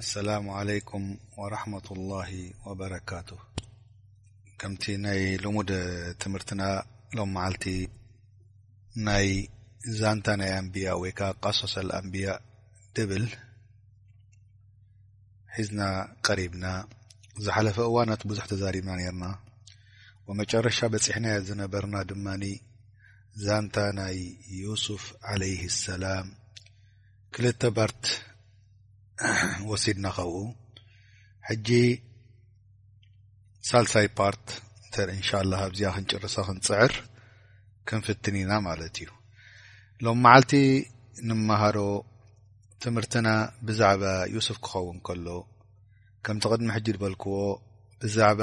ኣሰላሙ ዓለይኩም ወረሕመቱላሂ ወበረካቱ ከምቲ ናይ ልሙድ ትምህርትና ሎም መዓልቲ ናይ ዛንታ ናይ ኣንብያ ወይ ከዓ ቃሶሰል ኣንብያ ድብል ሒዝና ቀሪብና ዝሓለፈ እዋናት ብዙሕ ተዛሪብና ነርና ወመጨረሻ በፂሕና ያ ዝነበርና ድማኒ ዛንታ ናይ ዩሱፍ ዓለይህ ሰላም ክልተ ባርት ወሲድና ካብኡ ሕጂ ሳልሳይ ፓርት እንተ እንሻ ላ ኣብዚኣ ክንጭርሳ ክንፅዕር ክንፍትን ኢና ማለት እዩ ሎም መዓልቲ ንመሃሮ ትምህርትና ብዛዕባ ዩስፍ ክኸውን ከሎ ከምቲ ቅድሚ ሕጂ ዝበልክዎ ብዛዕባ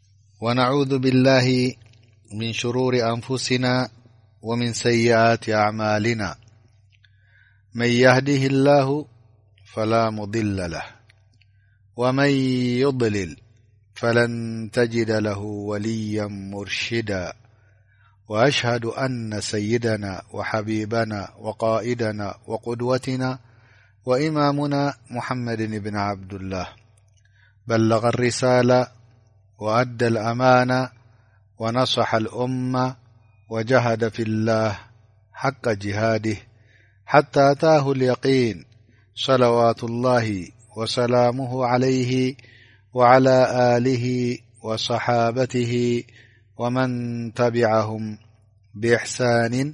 ونعوذ بالله من شرور أنفسنا ومن سيئات أعمالنا من يهده الله فلا مضل له ومن يضلل فلن تجد له وليا مرشدا وأشهد أن سيدنا وحبيبنا وقائدنا وقدوتنا وإمامنا محمد بن عبد الله بلغ الرسالة وأدى الأمانة ونصح الأمة وجهد في الله حق جهاده حتى أتاه اليقين صلوات الله وسلامه عليه وعلى آله وصحابته ومن تبعهم باحسان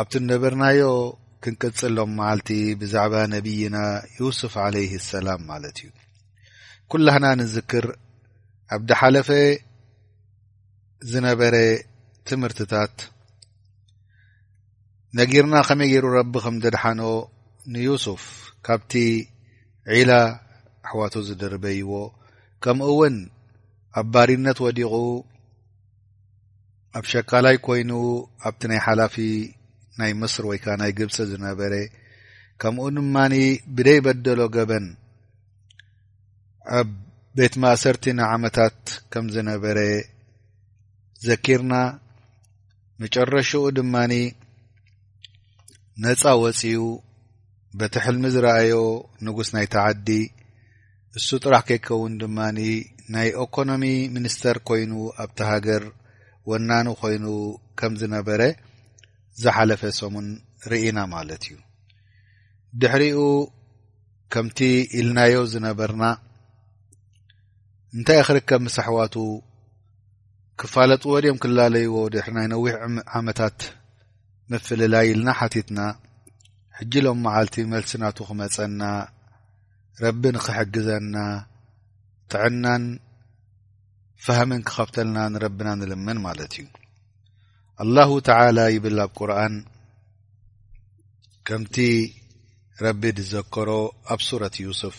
ኣብቲ ነበርናዮ ክንቅጽል ሎም መዓልቲ ብዛዕባ ነብይና ዩስፍ ዓለይህ ሰላም ማለት እዩ ኩላህና ንዝክር ኣብ ዳሓለፈ ዝነበረ ትምህርትታት ነጊርና ከመይ ገይሩ ረቢ ከም ዘድሓኖ ንዩስፍ ካብቲ ዒላ ኣሕዋቱ ዝድርበይዎ ከምኡ እውን ኣብ ባሪነት ወዲቑ ኣብ ሸቃላይ ኮይኑ ኣብቲ ናይ ሓላፊ ናይ ምስር ወይ ከ ናይ ግብፂ ዝነበረ ከምኡ ድማ ብደይ በደሎ ገበን ኣብ ቤት ማእሰርቲ ንዓመታት ከም ዝነበረ ዘኪርና መጨረሽኡ ድማኒ ነፃ ወፅኡ በቲ ሕልሚ ዝረኣዮ ንጉስ ናይቲ ዓዲ እሱ ጥራሕ ከይከውን ድማ ናይ ኦኮኖሚ ሚኒስተር ኮይኑ ኣብቲ ሃገር ወናኒ ኮይኑ ከም ዝነበረ ዝሓለፈ ሰሙን ርኢና ማለት እዩ ድሕሪኡ ከምቲ ኢልናዮ ዝነበርና እንታይ ክርከብ ምስ ኣሕዋቱ ክፋለጥዎ ድኦም ክላለይዎ ድሕሪ ናይ ነዊሕ ዓመታት ምፍልላይ ኢልና ሓቲትና ሕጂ ሎም መዓልቲ መልሲ ናቱ ክመፀና ረቢ ንክሕግዘና ጥዕናን ፋህምን ክኸፍተልና ንረብና ንልምን ማለት እዩ ኣላሁ ተላ ይብል ኣብ ቁርን ከምቲ ረቢ ዝዘከሮ ኣብ ሱረት ዩስፍ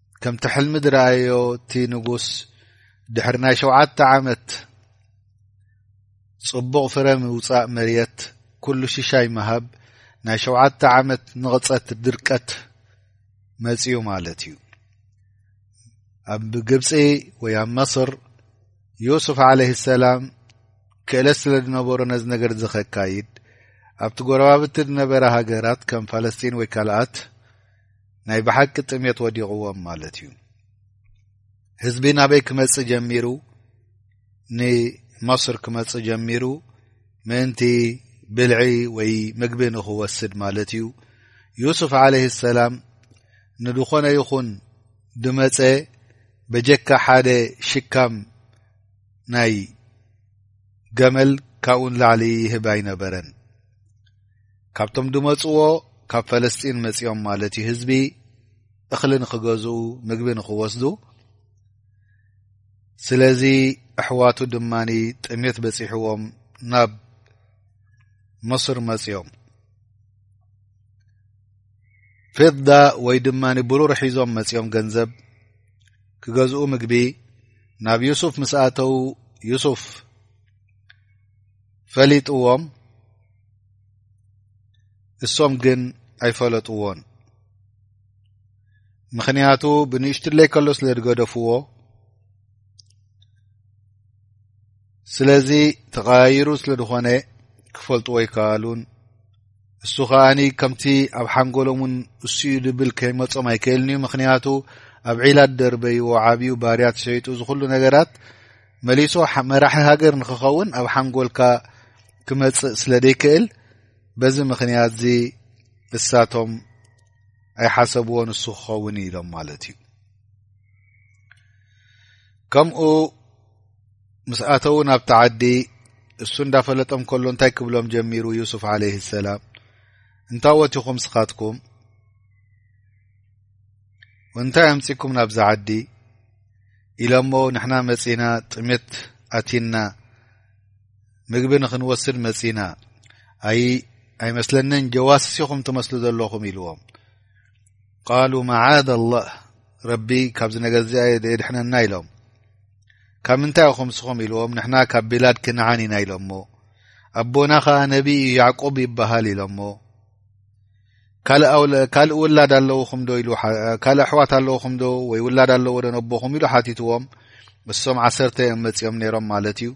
ከምቲ ሕልሚ ድረኣዮ እቲ ንጉስ ድሕሪ ናይ ሸውዓተ ዓመት ጽቡቕ ፍረ ምውጻእ መርት ኩሉ ሽሻይ ምሃብ ናይ ሸውዓተ ዓመት ንቕጸት ድርቀት መጺኡ ማለት እዩ ኣብ ግብፂ ወይ ኣብ መስር ዩሱፍ ዓለይ ሰላም ክእለት ስለ ዝነበሩ ነዚ ነገር ዚ ከካይድ ኣብቲ ጎረባብቲ ዝነበረ ሃገራት ከም ፋለስጢን ወይ ካልኣት ናይ ብሓቂ ጥሜት ወዲቕዎም ማለት እዩ ህዝቢ ናበይ ክመጽእ ጀሚሩ ንመስር ክመጽእ ጀሚሩ ምእንቲ ብልዒ ወይ ምግቢ ንኽወስድ ማለት እዩ ዩሱፍ ዓለይ ሰላም ንድኾነ ይኹን ድመጸ በጀካ ሓደ ሽካም ናይ ገመል ካብኡን ላዕሊ ይህብ ኣይነበረን ካብቶም ድመጽዎ ካብ ፈለስጢን መጺኦም ማለት እዩ ህዝቢ እኽሊ ንክገዝኡ ምግቢ ንክወስዱ ስለዚ ኣሕዋቱ ድማ ጥሜት በፂሕዎም ናብ ምስር መፅኦም ፌዳ ወይ ድማ ብሩር ሒዞም መፅኦም ገንዘብ ክገዝኡ ምግቢ ናብ ዩሱፍ ምስ ኣተው ዩሱፍ ፈሊጥዎም እሶም ግን ኣይፈለጥዎን ምኽንያቱ ብንእሽትለይ ከሎ ስለ ዝገደፍዎ ስለዚ ተቐያይሩ ስለ ዝኾነ ክፈልጥዎ ኣይከኣሉን እሱ ከኣኒ ከምቲ ኣብ ሓንጎሎም ውን እሱዩ ድብል ከይመፆም ኣይክእልንዩ ምኽንያቱ ኣብ ዒላት ደርበይዎ ዓብዩ ባርያት ሸይጡ ዝኩሉ ነገራት መሊሱ መራሒ ሃገር ንክኸውን ኣብ ሓንጎልካ ክመፅእ ስለ ደይክእል በዚ ምክንያት እዚ እሳቶም ኣይሓሰብዎ ንሱ ክኸውን ኢሎም ማለት እዩ ከምኡ ምስ ኣተው ናብ ተዓዲ እሱ እንዳፈለጦም ከሎ እንታይ ክብሎም ጀሚሩ ዩሱፍ ዓለይ ሰላም እንታወት ይኹም ስኻትኩም እንታይ ኣምፂኩም ናብዛ ዓዲ ኢለ እሞ ንሕና መፂና ጥሜት ኣትና ምግቢ ንክንወስድ መፂና ኣይ ኣይመስለንን ጀዋስስ ኢኹም ትመስሉ ዘለኹም ኢልዎም ቃሉ መዓድ ኣላህ ረቢ ካብዚ ነገር እዚ የድሕነና ኢሎም ካብ ምንታይ ኹም ስኹም ኢልዎም ንሕና ካብ ቤላድ ክንዓን ኢና ኢሎሞ ኣቦና ኸዓ ነቢይ ያዕቁብ ይበሃል ኢሎሞ ካልእ ውላድ ኣለዉኹም ዶ ኢሉ ካልእ ኣሕዋት ኣለዉኹም ዶ ወይ ውላድ ኣለዎ ዶ ነቦኹም ኢሉ ሓቲትዎም ንሶም ዓሰርተ እዮም መፂኦም ነይሮም ማለት እዩ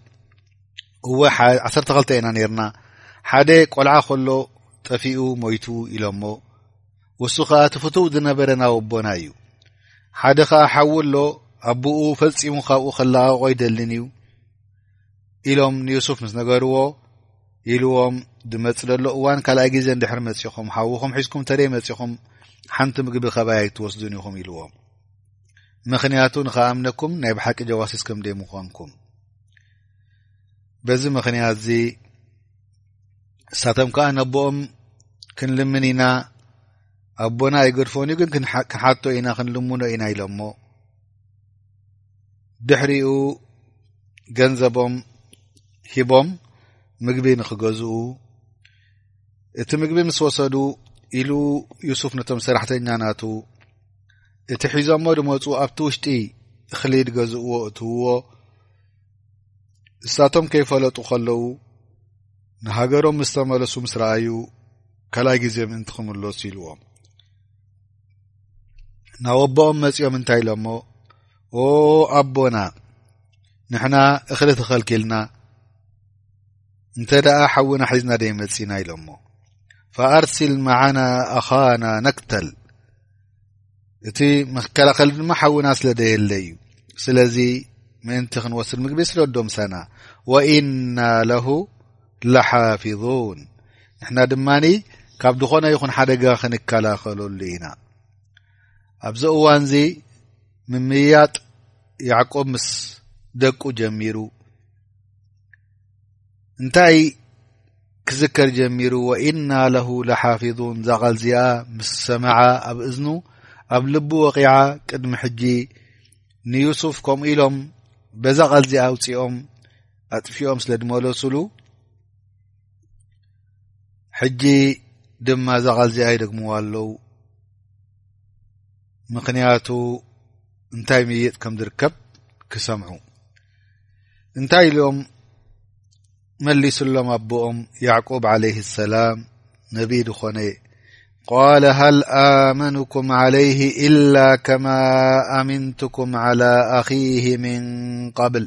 እወ ዓሰርተ ክልተ ኢና ነርና ሓደ ቆልዓ ከሎ ጠፊኡ ሞይቱ ኢሎሞ ውሱ ከዓ ትፍትው ዝነበረ ናብ ኣቦና እዩ ሓደ ከዓ ሓዊ ኣሎ ኣቦኡ ፈፂሙ ካብኡ ከለኣቆ ኣይደልን እዩ ኢሎም ንዩሱፍ ምስ ነገርዎ ኢልዎም ድመፅ ደሎ እዋን ካልኣይ ግዜ እንድሕር መፂኹም ሓዉኹም ሒዝኩም ተደይ መፂኹም ሓንቲ ምግቢ ከባይ ኣይትወስዱን ኢኹም ኢልዎም ምኽንያቱ ንኸኣምነኩም ናይ ብሓቂ ጀዋሲስ ከም ደይ ምዃንኩም በዚ ምኽንያት እዚ እሳቶም ከዓ ነቦኦም ክንልምን ኢና ኣቦና ኣይገድፎን እዩ ግን ክንሓቶ ኢና ክንልምኖ ኢና ኢሎሞ ድሕሪኡ ገንዘቦም ሂቦም ምግቢ ንክገዝኡ እቲ ምግቢ ምስ ወሰዱ ኢሉ ዩሱፍ ነቶም ሰራሕተኛ ናቱ እቲ ሒዞሞ ድመፁ ኣብቲ ውሽጢ እኽሊ ድገዝእዎ እትውዎ ንሳቶም ከይፈለጡ ከለዉ ንሃገሮም ምስተመለሱ ምስ ረኣዩ ካልኣይ ግዜ ምእንቲ ክምለሱ ኢልዎም ናብ ኣቦኦም መፂኦም እንታይ ኢሎሞ ኦ ኣቦና ንሕና እኽሊ ተኸልኪልና እንተ ደኣ ሓውና ሒዝና ደይ መፂና ኢሎሞ ፈኣርሲል መዓና ኣኻና ነክተል እቲ መከላኸሊ ድማ ሓውና ስለ ደየለ እዩ ስለዚ ምእንቲ ክንወስድ ምግቢ ስለ ዶምሰና ወኢና ለሁ ለሓፊظን ንሕና ድማ ካብ ዝኾነ ይኹን ሓደጋ ክንከላኸለሉ ኢና ኣብዚ እዋን እዚ ምምያጥ ያዕቆብ ምስ ደቁ ጀሚሩ እንታይ ክዝከር ጀሚሩ ወኢና ለሁ ለሓፊظን ዛቓል እዚኣ ምስ ሰማዓ ኣብ እዝኑ ኣብ ልቡ ወቂዓ ቅድሚ ሕጂ ንዩሱፍ ከምኡ ኢሎም በዛ ቓል እዚኣ ኣውፅኦም ኣጥፊኦም ስለ ድመለሱሉ ሕጂ ድማ እዛ ቓል እዚኣ ይደግምዋ ኣለው ምኽንያቱ እንታይ ምይጥ ከም ዝርከብ ክሰምዑ እንታይ ኢሎም መሊሱሎም ኣቦኦም ያዕቁብ ዓለይህ ሰላም ነቢ ዝኾነ ቃል ሃል ኣመኑኩም ዓለይህ ኢላ ከማ ኣምንቱኩም ዓላ ኣኺህ ምን ቐብል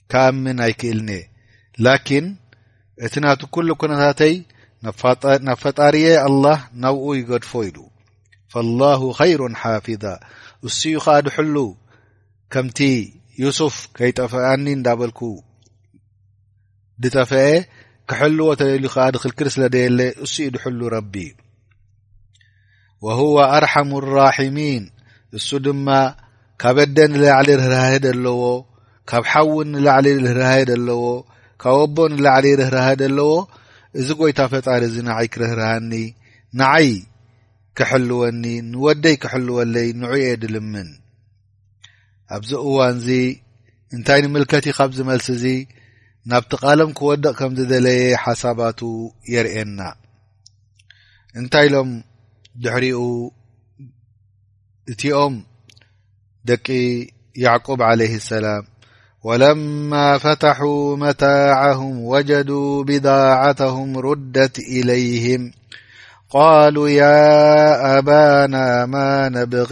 ክኣምን ኣይክእልንየ ላኪን እቲ ናቱ ኩሉ ኩነታተይ ናብ ፈጣሪየ ኣላህ ናብኡ ይገድፎ ኢሉ ላሁ ኸይሩ ሓፊዛ እሱዩ ከዓ ድሕሉ ከምቲ ዩሱፍ ከይጠፈኣኒ እንዳበልኩ ድጠፈአ ክሕልዎ ተደልዩ ከዓ ድክልክል ስለ ደየለ እሱዩ ድሕሉ ረቢ ወሁወ ኣርሓሙ ራሒሚን እሱ ድማ ካብ ኣደ ንላዕሊ ርህራሀ ደለዎ ካብ ሓውን ንላዕሊ ርህራሀ ደለዎ ካብ ኣቦ ንላዕሊ ርህራሀ ደለዎ እዚ ጎይታ ፈጣሪ እዚ ንዓይ ክርህርሃኒ ንዓይ ክሕልወኒ ንወደይ ክሕልወለይ ንዑ እየ ድልምን ኣብዚ እዋን እዚ እንታይ ንምልከት ዩ ካብዚ መልሲ እዚ ናብቲ ቃለም ክወድቕ ከም ዝደለየ ሓሳባቱ የርእየና እንታይ ኢሎም ድሕሪኡ እቲኦም ደቂ ያዕቁብ ዓለይህ ሰላም ወለማ ፈታሑ መታዕሁም ወጀዱ ብዳዓተሁም ሩደት ኢለይህም ቃሉ ያ ኣባና ማ ነብቒ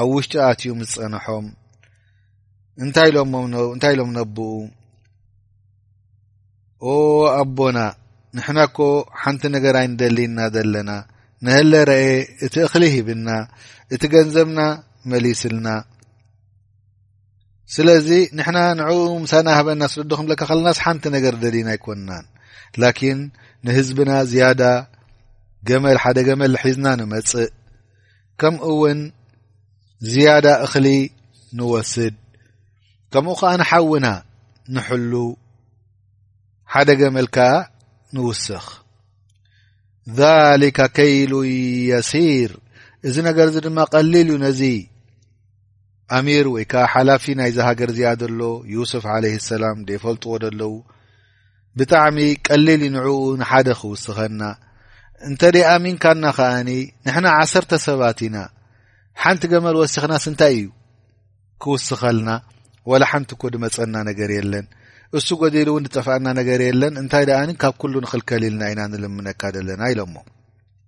ኣብ ውሽጢ ኣትዩ ምስ ጸንሖም እንታይ ኢሎምእንታይ ኢሎም ነብኡ ኦ ኣቦና ንሕና እኮ ሓንቲ ነገር ኣይንደሊና ዘለና ንሀለ ረአ እቲ እኽሊ ሂብና እቲ ገንዘብና መሊስልና ስለዚ ንሕና ንዕኡ ምሳና ሃበና ስለዶ ክምለካ ከለናስ ሓንቲ ነገር ደሊና ኣይኮንናን ላኪን ንህዝብና ዝያዳ ገመል ሓደ ገመል ሒዝና ንመጽእ ከምኡ እውን ዝያዳ እኽሊ ንወስድ ከምኡ ከዓ ንሓውና ንሕሉ ሓደ ገመል ከዓ ንውስኽ ذሊካ ከይሉ የሲር እዚ ነገር እዚ ድማ ቀሊል እዩ ነዚ ኣሚር ወይ ከዓ ሓላፊ ናይዚ ሃገር እዚኣ ዘሎ ዩስፍ ዓለይ ሰላም ደይፈልጥዎ ደለዉ ብጣዕሚ ቀሊል ዩ ንዕኡ ንሓደ ክውስኸና እንተ ኣሚንካና ከኣ ንሕና ዓሰርተ ሰባት ኢና ሓንቲ ገመል ወሲኽናስ እንታይ እዩ ክውስኸልና ዋላ ሓንቲ ኮ ድመፀና ነገር የለን እሱ ጎዲሉ እውን ዝጠፍኣና ነገር የለን እንታይ ደኣ ካብ ኩሉ ንክልከልልና ኢና ንልምነካ ዘለና ኢሎሞ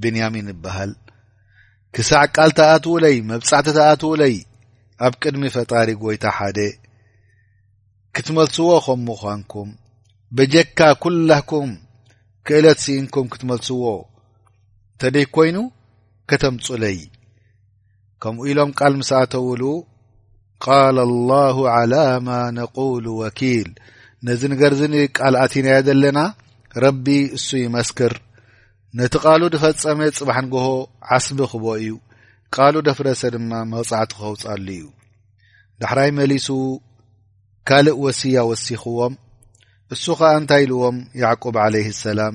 ብንያሚን እበሃል ክሳዕ ቃል ተኣትውለይ መብጻዕቲ ተኣትውለይ ኣብ ቅድሚ ፈጣሪ ጐይታ ሓደ ክትመልስዎ ኸም ምዃንኩም በጀካ ኵላኩም ክእለት ስኢንኩም ክትመልስዎ ተደይ ኰይኑ ከተምጹለይ ከምኡ ኢሎም ቃል ምስ ኣተውሉ ቃል ኣላሁ ዓላ ማ ነቁሉ ወኪል ነዚ ነገር እዚ ን ቃል ኣቲናዮ ዘለና ረቢ እሱ ይመስክር ነቲ ቃሉ ድፈጸመ ጽባሕ ንግሆ ዓስቢ ክቦ እዩ ቃሉ ደፍረሰ ድማ መቕጻዕቲ ክኸውጻሉ እዩ ዳሕራይ መሊሱ ካልእ ወስያ ወሲኽዎም እሱ ኸዓ እንታይ ኢልዎም ያዕቁብ ዓለይህ ሰላም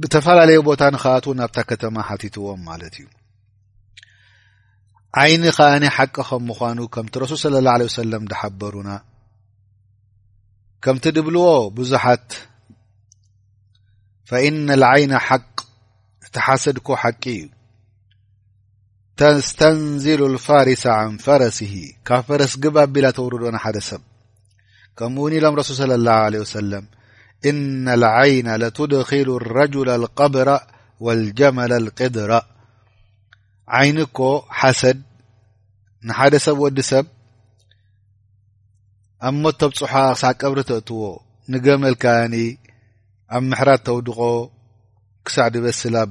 ብተፈላለየ ቦታ ንክኣትዉ ናብታ ከተማ ሓቲትዎም ማለት እዩ ዓይኒ ከኣ ሓቂ ከም ምኳኑ ከምቲ ረሱል ስለ ላ ለ ሰለም ዝሓበሩና ከምቲ ድብልዎ ብዙሓት ፈኢነ ዓይነ ሓቅ እተሓሰድኮ ሓቂ እዩ ተስተንዚሉ ልፋሪሰ ን ፈረሲ ካብ ፈረስ ግብ ኣቢላ ተውርዶ ንሓደ ሰብ ከምኡ ውን ኢሎም ረሱል صለ ላه ለ ወሰለም እነ ልዓይና ለትድኪሉ ረጅላ ልቀብራ ወልጀመለ ልቅድራ ዓይኒ እኮ ሓሰድ ንሓደ ሰብ ወዲ ሰብ ኣብ ሞት ተብፅሖ ክሳዕ ቀብሪ ተእትዎ ንገመል ከኣኒ ኣብ ምሕራት ተውድቆ ክሳዕ ድበስላብ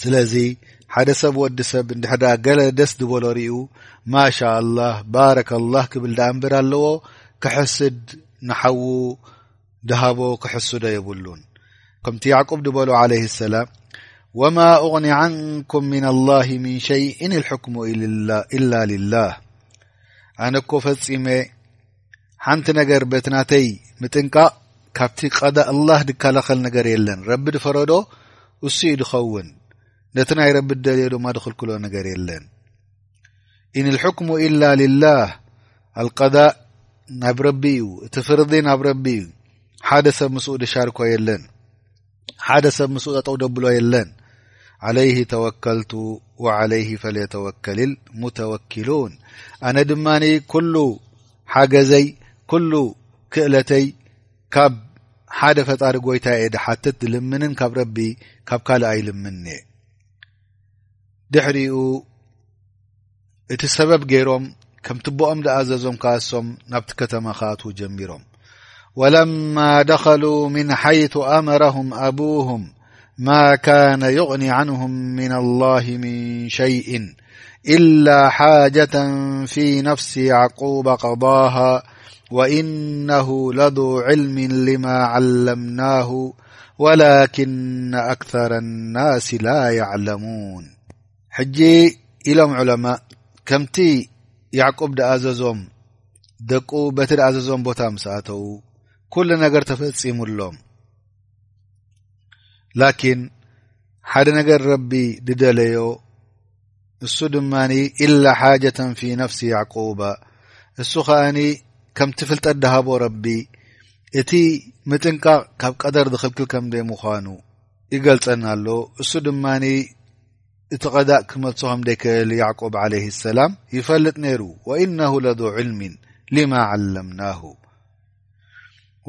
ስለዚ ሓደ ሰብ ወዲ ሰብ እንድሕር ዳኣ ገለ ደስ ዝበሎ ሪኡ ማሻ ኣላህ ባረከ ላህ ክብል ዳኣ እንበር ኣለዎ ክሕስድ ንሓዉ ድሃቦ ክሕስዶ የብሉን ከምቲ ያዕቁብ ድበሎ ዓለይ ሰላም ወማ ኡቅኒ ዓንኩም ምና ላሂ ምን ሸይእን ልሕክሙ ኢላ ልላህ ኣነኮ ፈፂመ ሓንቲ ነገር በቲ ናተይ ምጥንቃቕ ካብቲ ቀዳእ ኣላህ ድከላኸል ነገር የለን ረቢ ድፈረዶ እሱ እዩ ድኸውን ነቲ ናይ ረቢ ደልዮ ድማ ድኽልክሎ ነገር የለን ኢን ልሕክሙ ኢላ ልላህ ኣልቀዳእ ናብ ረቢ እዩ እቲ ፍርዲ ናብ ረቢ እዩ ሓደ ሰብ ምስኡ ድሻርኮ የለን ሓደ ሰብ ምስ ጠጠው ደብሎ የለን ዓለይህ ተወከልቱ ዓለይህ ፈልየተወከልል ሙተወኪሉን ኣነ ድማ ኩሉ ሓገዘይ ኩሉ ክእለተይ ካብ ሓደ ፈጣሪ ጎይታ እየ ድሓትት ልምንን ካብ ረቢ ካብ ካልኣ ይልምንእ ድሕሪኡ ت سبب جيرم كم تبؤم دأززم كأسم نبتكتم خاتو جميرم ولما دخلوا من حيث أمرهم أبوهم ما كان يغني عنهم من الله من شيء إلا حاجة في نفس يعقوب قضاها وإنه لذو علم لما علمناه ولكن أكثر الناس لا يعلمون ሕጂ ኢሎም ዑለማእ ከምቲ ያዕቁብ ድኣዘዞም ደቁ በቲ ድኣዘዞም ቦታ ምስ ኣተዉ ኩሉ ነገር ተፈጺሙሎም ላኪን ሓደ ነገር ረቢ ድደለዮ እሱ ድማ ኢላ ሓጀተን ፊ ነፍሲ ያዕቁባ እሱ ከኣኒ ከምቲ ፍልጠት ድሃቦ ረቢ እቲ ምጥንቃቕ ካብ ቀደር ዝኽልክል ከም ደይ ምዃኑ ይገልጸና ኣሎ እሱ ድማ እቲ ቀዳእ ክመልሶ ከም ደይከል ያዕቆብ ዓለይ ሰላም ይፈልጥ ነይሩ ወኢነሁ ለዱ ዕልሚን ልማ ዓለምናሁ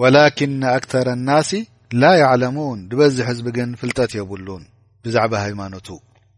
ወላኪና ኣክተር ናሲ ላ ያዕለሙን ዝበዝሕ ህዝቢ ግን ፍልጠት የብሉን ብዛዕባ ሃይማኖቱ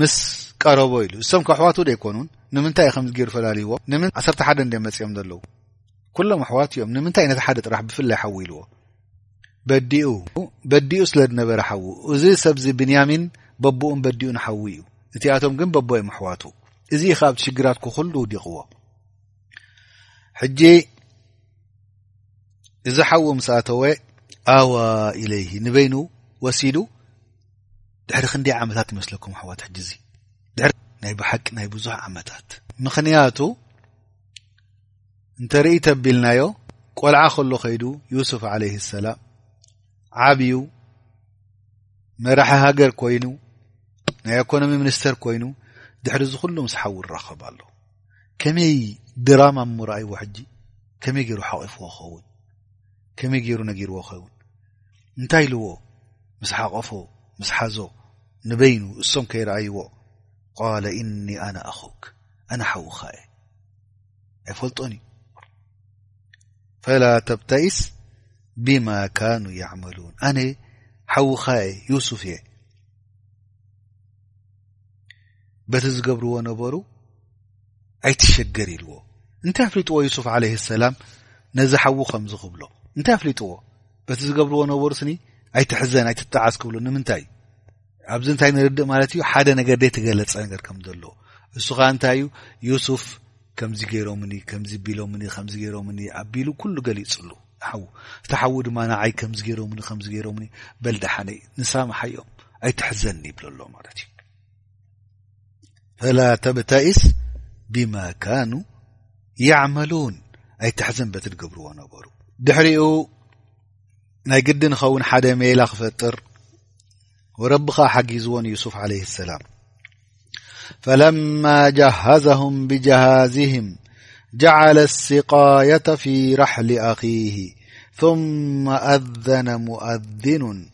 ምስ ቀረቦ ኢሉ እሶም ከሕዋቱ ዶ ኣይኮኑን ንምንታይ ከምዚ ገይሩ ፈላልይዎ ን ዓሰርተ ሓደ እንደ መፅኦም ዘለዉ ኩሎም ኣሕዋቱ እዮም ንምንታይ ነቲ ሓደ ጥራሕ ብፍላይ ሓዉ ኢልዎ በዲኡ በዲኡ ስለ ዝነበረ ሓዉ እዚ ሰብዚ ብንያሚን በቦኡን በዲኡን ሓዉ እዩ እቲኣቶም ግን በቦ እዮም ኣሕዋቱ እዚ ካብቲ ሽግራት ክኩሉ ውዲቕዎ ሕጂ እዚ ሓዉ ምስ ኣተወ ኣዋ ኢለይሂ ንበይኑ ወሲዱ ድሕሪ ክንደይ ዓመታት ይመስለኩም ኣሕዋት ሕጂ እዚ ድሕሪ ናይ ብሓቂ ናይ ብዙሕ ዓመታት ምኽንያቱ እንተ ርኢ ተቢልናዮ ቆልዓ ከሎ ከይዱ ዩሱፍ ዓለይህ ሰላም ዓብዩ መራሒ ሃገር ኮይኑ ናይ ኤኮኖሚ ሚኒስተር ኮይኑ ድሕሪ እዚ ኩሉ ምስ ሓዊ ራኸብ ኣሎ ከመይ ድራማ ምርኣይዎ ሕጂ ከመይ ገይሩ ሓቂፍዎ ኸውን ከመይ ገይሩ ነጊርዎ ኸውን እንታይ ኢልዎ ምስ ሓቆፎ ምስ ሓዞ ንበይኑ እሶም ከይረኣይዎ ቃለ እኒ ኣነ ኣኹክ ኣነ ሓዉኻ እየ ኣይፈልጦን እዩ ፈላ ተብታይስ ብማ ካኑ ያዕመሉን ኣነ ሓዉኻ እየ ዩሱፍ እየ በቲ ዝገብርዎ ነበሩ ኣይትሸገር ኢልዎ እንታይ ኣፍሊጥዎ ዩሱፍ ዓለ ሰላም ነዚ ሓዉ ከምዚ ክብሎ እንታይ ኣፍሊጥዎ በቲ ዝገብርዎ ነበሩ ስኒ ኣይትሕዘን ኣይትጣዓስ ክብሉ ንምንታይ እዩ ኣብዚ እንታይ ንርድእ ማለት እዩ ሓደ ነገር ደይ ተገለፀ ነገር ከም ዘለዎ እሱ ኸዓ እንታይ እዩ ዩሱፍ ከምዚ ገይሮምኒ ከምዚ ቢሎምኒ ከምዚ ገይሮምኒ ኣቢሉ ኩሉ ገሊፅሉ ሓዉ እቲ ሓዉ ድማ ንዓይ ከምዚ ገይሮምኒ ከምዚ ገይሮምኒ በልዳሓነይ ንሳምሓዮም ኣይትሕዘኒ ይብለሎ ማለት እዩ فلا تبتئس بما كانوا يعملون أي تحزن بتر قبرو نبر دحر ني قد نخون حد مل خفطر وربخ حقزون يسف عليه السلام فلما جهزهم بجهازهم جعل الثقاية في رحل أخيه ثم أذن مؤذن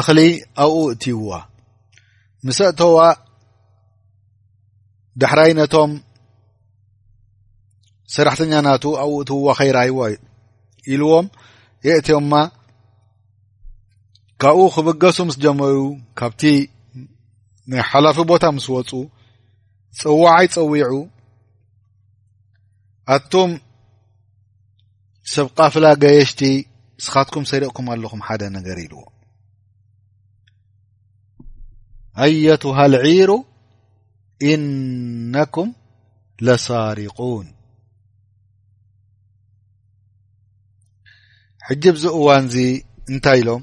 እኽሊ ኣብኡ እእትይዋ ምስ ኣእተዋ ዳሕራይ ነቶም ሰራሕተኛ ናቱ ኣብኡ እትውዋ ከይረኣይዋ ኢልዎም የእትዮማ ካብኡ ክብገሱ ምስ ጀመሩ ካብቲ ናይ ሓላፊ ቦታ ምስ ወፁ ፅዋዓይ ፀዊዑ ኣቱም ሰብ ቃፍላ ገየሽቲ ስኻትኩም ሰሪቕኩም ኣለኹም ሓደ ነገር ኢልዎ ኣየቱሃ ልዒሩ ኢነኩም ለሳሪቁን ሕጂ ብዚ እዋንዚ እንታይ ኢሎም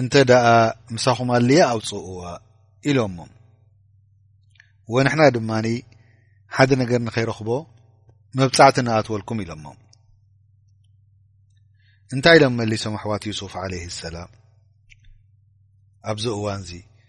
እንተ ደኣ ምሳኹም ኣልየ ኣውፅእዋ ኢሎሞ ወንሕና ድማ ሓደ ነገር ንኸይረኽቦ መብፃዕቲ ንኣትወልኩም ኢሎሞ እንታይ ኢሎም መሊሶም ኣሕዋት ዩሱፍ ዓለይ ሰላም ኣብዚ እዋን እዚ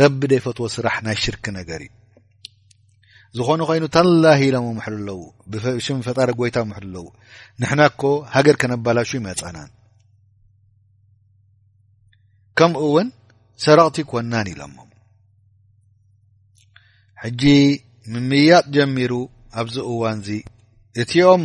ረቢ ደይፈትዎ ስራሕ ናይ ሽርክ ነገር እዩ ዝኾኑ ኮይኑ ታላ ኢሎም ምሕሉ ኣለዉ ብሽም ፈጣሪ ጎይታ ምሕሉ ኣለዉ ንሕና እኮ ሃገር ከነባላሹ ይመፀናን ከምኡ እውን ሰረቕቲ ኮናን ኢሎሞ ሕጂ ምምያጥ ጀሚሩ ኣብዚ እዋንዚ እቲኦም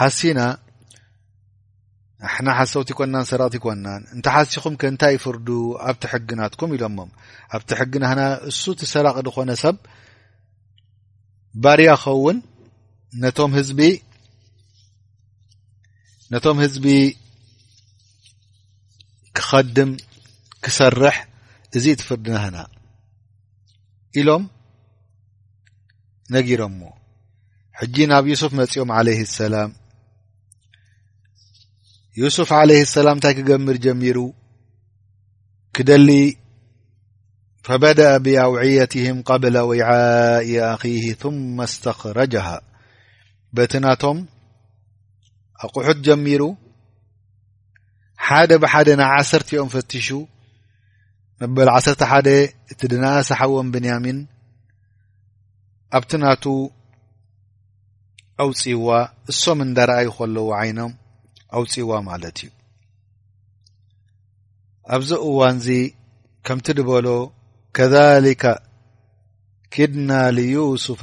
ሓሲና ኣሕና ሓሰውቲ ኮናን ሰረቕቲ ኮናን እንተ ሓሲኹም ከ እንታይ ፍርዱ ኣብቲ ሕጊ ናትኩም ኢሎሞም ኣብቲ ሕጊ ናህና እሱ እቲ ሰራቂ ዝኾነ ሰብ ባርያ ኸውን ነቶም ህዝቢ ነቶም ህዝቢ ክኸድም ክሰርሕ እዚ እቲ ፍርዲ ናህና ኢሎም ነጊሮምዎ ሕጂ ናብ ዩሱፍ መጺኦም ዓለይህ ሰላም ዩሱፍ ዓለይህ ሰላም እንታይ ክገምር ጀሚሩ ክደሊ ፈበደኣ ብኣውዕየትህም ቀብለ ወይዓኢ ኣኺህ ثመ እስተኽረጀሃ በቲ ናቶም ኣቑሑት ጀሚሩ ሓደ ብሓደ ን ዓሰርት ኦም ፈትሹ መበል ዓሰርተ ሓደ እቲ ድናኣሰሓዎም ብንያሚን ኣብቲ ናቱ ኣውፅዋ እሶም እንዳረኣዩ ከለዉ ዓይኖም ኣውፅዋ ማለት እዩ ኣብዚ እዋን እዚ ከምቲ ድበሎ ከሊካ ኪድና ልዩሱፋ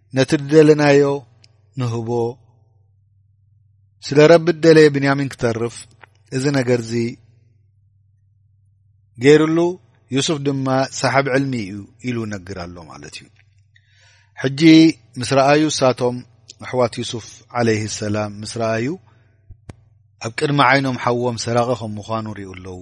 ነቲ ደለናዮ ንህቦ ስለ ረቢ ደለየ ብንያሚን ክተርፍ እዚ ነገር እዚ ገይርሉ ዩሱፍ ድማ ሳሓብ ዕልሚ እዩ ኢሉ ነግር ኣሎ ማለት እዩ ሕጂ ምስ ረኣዩ ሳቶም ኣሕዋት ዩሱፍ ዓለይ ሰላም ምስ ረኣዩ ኣብ ቅድሚ ዓይኖም ሓዎም ሰራቂ ከም ምዃኑ ሪኡ ኣለዉ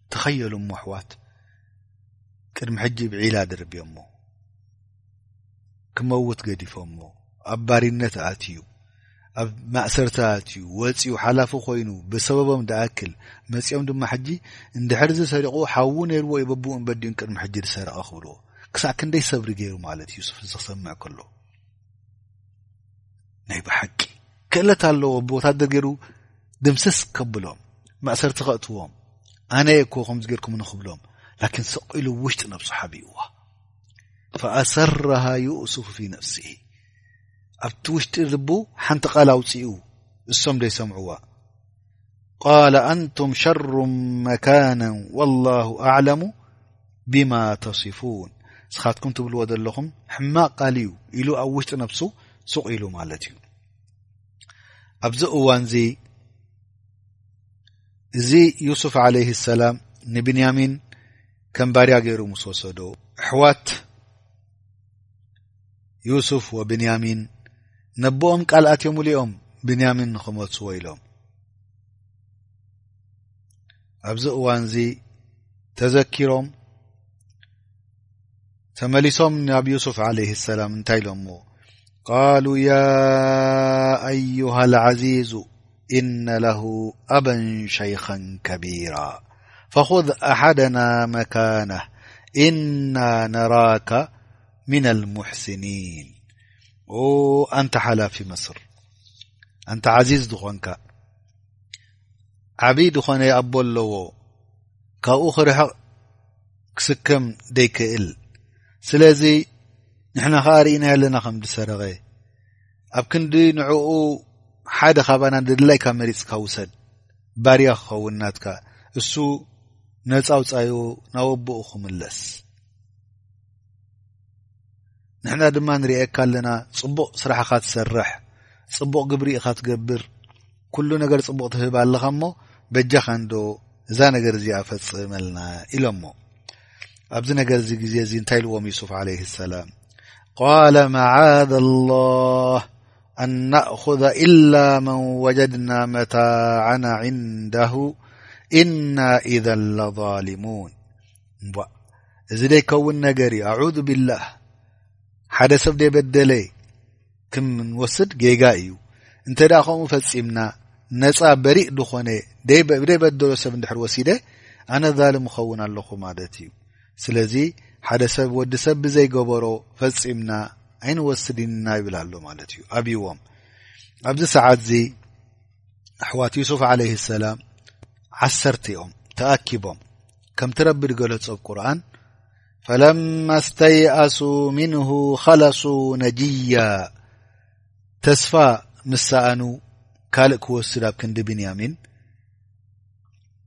ተኸየሉ እሞ ኣሕዋት ቅድሚ ሕጂ ብዒላ ደርብዮሞ ክመውት ገዲፎሞ ኣብ ባሪነት ኣትዩ ኣብ ማእሰርታ ኣትዩ ወፅኡ ሓላፉ ኮይኑ ብሰበቦም ድኣክል መፂኦም ድማ ሕጂ እንድሕር ዚ ሰሪቑ ሓዉ ነይርዎ ዩ በብኡን በዲኡን ቅድሚ ሕጂ ዝሰረቐ ክብልዎ ክሳዕ ክንደይ ሰብሪ ገይሩ ማለት ዩሱፍ እዚ ክሰምዕ ከሎ ናይ ብሓቂ ክእለት ኣለዎ ብወታደር ገይሩ ድምስስ ከብሎም ማእሰርቲ ከእትዎም ኣነ እኮ ከምዚ ገርኩም ንክብሎም ላኪን ሰቂሉ ውሽጢ ነብሱ ሓቢእዋ ፈኣሰረሃ ዩሱፍ ፊ ነፍሲ ኣብቲ ውሽጢ ልቡ ሓንቲ ቃል ኣውፅኡ እሶም ደይሰምዕዋ ቃል ኣንቱም ሸሩ መካና ወላሁ ኣዕለሙ ብማ ተስፉን ንስኻትኩም ትብልዎ ዘለኹም ሕማቅ ቃል እዩ ኢሉ ኣብ ውሽጢ ነብሱ ሱቕ ኢሉ ማለት እዩ ኣብዚ እዋን እዚ እዚ ዩሱፍ ዓለይ ሰላም ንብንያሚን ከም ባርያ ገይሩ ምስ ወሰዶ ኣሕዋት ዩሱፍ ወብንያሚን ነቦኦም ቃል ኣትዮምሉ ኦም ብንያሚን ንክመፅዎ ኢሎም ኣብዚ እዋን እዚ ተዘኪሮም ተመሊሶም ናብ ዩሱፍ ዓለይ ሰላም እንታይ ኢሎሞ ቃሉ ያ ኣዩሃ ዓዚዙ እነ ለሁ ኣበን ሸይኸን ከቢራ ፈኹذ ኣሓደና መካና እና ነራካ ሚን ኣልሙሕሲኒን ኣንታ ሓላፊ መስር ኣንታ ዓዚዝ ድኾንካ ዓብዪ ድኾነ ኣቦ ኣለዎ ካብኡ ክርሕቕ ክስከም ደይክእል ስለዚ ንሕና ኸዓ ርእና ኣለና ከም ዝሰረቐ ኣብ ክንዲ ንዕኡ ሓደ ካባና ድድላይካ መሪፅካ ውሰድ ባርያ ክኸውን ናትካ እሱ ነፃውፃዩ ናብ ኣቦኡ ክምለስ ንሕና ድማ ንርኤካ ኣለና ፅቡቕ ስራሕኻ ትሰርሕ ፅቡቕ ግብሪ ኢኻ ትገብር ኩሉ ነገር ፅቡቕ ትህብ ኣለኻ እሞ በጃኻ እንዶ እዛ ነገር እዚኣ ፈፅመልና ኢሎሞ ኣብዚ ነገር እዚ ግዜ እዚ እንታይ ኢልዎም ዩሱፍ ዓለ ሰላም ቃለ መዓዘ ላህ ኣን ናእኹዘ ኢላ መን ወጀድና መታዕና ዕንዳሁ እና ኢዘን ለظሊሙን እም እዚ ደይከውን ነገር እዩ ኣዑዙ ብላህ ሓደ ሰብ ደይበደለ ክም ንወስድ ጌጋ እዩ እንተ ደኣ ከምኡ ፈጺምና ነፃ በሪእ ዝኾነ ደይበደሎ ሰብ እንድሕር ወሲደ ኣነ ዛልም ኸውን ኣለኹ ማለት እዩ ስለዚ ሓደ ሰብ ወዲ ሰብ ብዘይገበሮ ፈጺምና ኣይንወስድና ይብል ኣሎ ማለት እዩ ኣብዎም ኣብዚ ሰዓት እዚ ኣሕዋት ዩሱፍ ዓለይ ሰላም ዓሰርቲኦም ተኣኪቦም ከም ት ረቢዲ ገለፆብ ቁርኣን فلما استيأسوا منه خلصوا نجيا تسفى مسأنو كلق كوسد كند بنيامين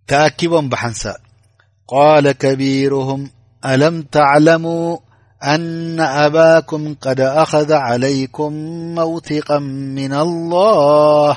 تأكبم بحنس قال كبيرهم ألم تعلموا أن أباكم قد أخذ عليكم موثقا من الله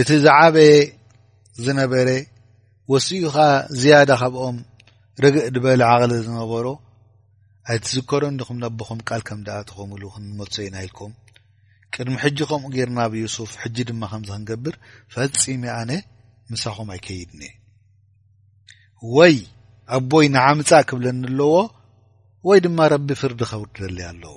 እቲ ዝዓበየ ዝነበረ ወሲኡ ኸዓ ዝያዳ ካብኦም ርግእ ድበለ ዓቕሊ ዝነበሮ ኣይትዝከሮን ዲኹም ነቦኹም ቃል ከም ድኣተኹምሉ ክንመልሶ ኢና ኢልኩም ቅድሚ ሕጂ ከምኡ ጌርና ብ ዩሱፍ ሕጂ ድማ ከምዚ ክንገብር ፈጺመ ኣነ ምሳኹም ኣይከይድኒ ወይ ኣቦይ ንዓምጻእ ክብለኒ ኣለዎ ወይ ድማ ረቢ ፍርዲ ከውርደለይ ኣለዎ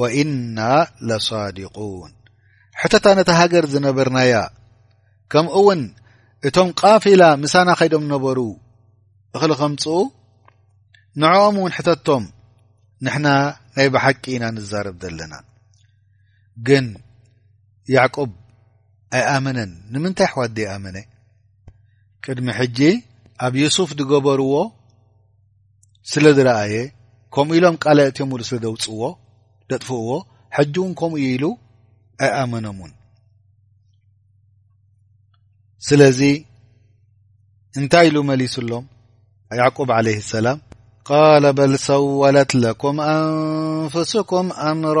ወኢና ለሳዲቁን ሕተታ ነታ ሃገር ዝነበርናያ ከምኡ እውን እቶም ቃፊላ ምሳና ከይዶም ነበሩ እኽሊ ከምፅኡ ንዕኦም እውን ሕተቶም ንሕና ናይ ብሓቂ ኢና ንዛረብ ዘለና ግን ያዕቁብ ኣይኣመነን ንምንታይ ኣሕዋት ደይኣመነ ቅድሚ ሕጂ ኣብ ዩሱፍ ዝገበርዎ ስለ ዝረኣየ ከምኡ ኢሎም ቃል ኣእትዮምሉ ስለ ዘውፅዎ ደጥፍእዎ ሕጂ እውን ከምኡ ኢሉ ኣይኣመኖም እውን ስለዚ እንታይ ኢሉ መሊሱሎም ያዕቁብ ዓለይ ሰላም ቃለ በል ሰወለት ለኩም ኣንፍስኩም ኣምራ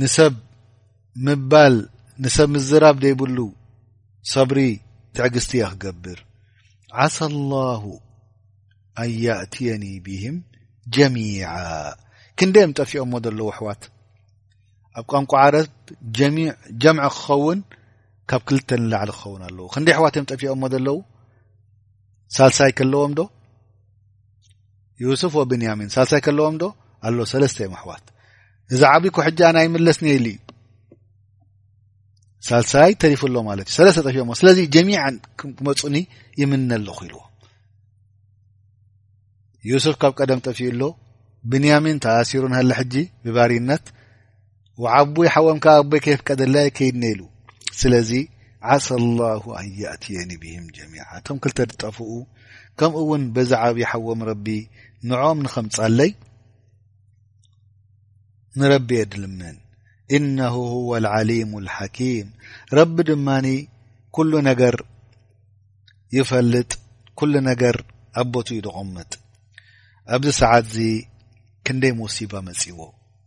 ንሰብ ምባል ንሰብ ምዝራብ ዘይብሉ ሰብሪ ትዕግስቲ እየ ክገብር ዓሳ ላሁ ኣንያእትየኒ ብህም ጀሚዓ ክንደይ ም ጠፊኦሞ ዘለዉ ኣሕዋት ኣብ ቋንቋ ዓረብ ጀሚዕ ጀምዐ ክኸውን ካብ ክልተ ንላዕሊ ክኸውን ኣለዉ ክንደይ ኣሕዋት እዮም ጠፊኦሞ ዘለዉ ሳልሳይ ከለዎም ዶ ዩሱፍ ወብንያሚን ሳልሳይ ከለዎም ዶ ኣሎ ሰለስተ እዮም ኣሕዋት እዚ ዓብ ኮሕጃ ናይ ምለስ ነይሊ እዩ ሳልሳይ ተሪፉ ኣሎ ማለት እዩ ሰለስተ ጠፊኦሞ ስለዚ ጀሚዓን ክመፁኒ ይምነ ኣለኹ ኢልዎ ዩሱፍ ካብ ቀደም ጠፊኡ ኣሎ ብንያሚን ተኣሲሩን ሃለ ሕጂ ብባሪነት ዓቡይ ሓዎም ከ ኣቦይ ከይፍቀደላ ይከይድ ነኢሉ ስለዚ ዓሳ ላሁ ኣንየእትየኒ ብሂም ጀሚዓ እቶም ክልተ ዝጠፍኡ ከምኡ እውን በዛ ዓብዪ ሓዎም ረቢ ንዕኦም ንኸምፃለይ ንረቢ የድልምን እነሁ ሁወ ዓሊሙ ሓኪም ረቢ ድማ ኩሉ ነገር ይፈልጥ ኩሉ ነገር ኣቦትኡ ዶቕምጥ ኣብዚ ሰዓት እዚ ክንደይ ሙሲባ መፂዎ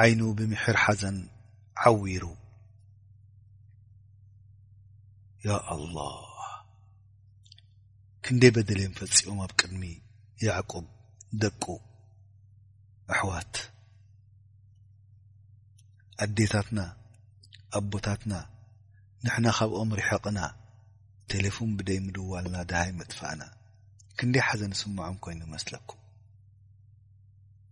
ዓይኑ ብምሒር ሓዘን ዓዊሩ ያ ኣላህ ክንደይ በደል እዮም ፈፂኦም ኣብ ቅድሚ ያዕቁብ ደቁ ኣሕዋት ኣዴታትና ኣቦታትና ንሕና ካብኦም ርሐቕና ቴሌፎን ብደይ ምድዋልና ድሃይ መጥፋእና ክንደይ ሓዘን ዝስምዖም ኮይኑ መስለኩም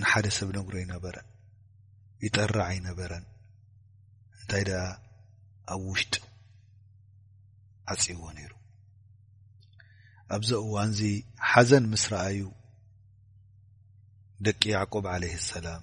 ንሓደ ሰብ ነግሮ ኣይነበረን ይጠርዕ ኣይነበረን እንታይ ደኣ ኣብ ውሽጢ ዓጺዎ ነይሩ ኣብዚ እዋንዚ ሓዘን ምስ ረኣዩ ደቂ ያዕቁብ ዓለይህ ሰላም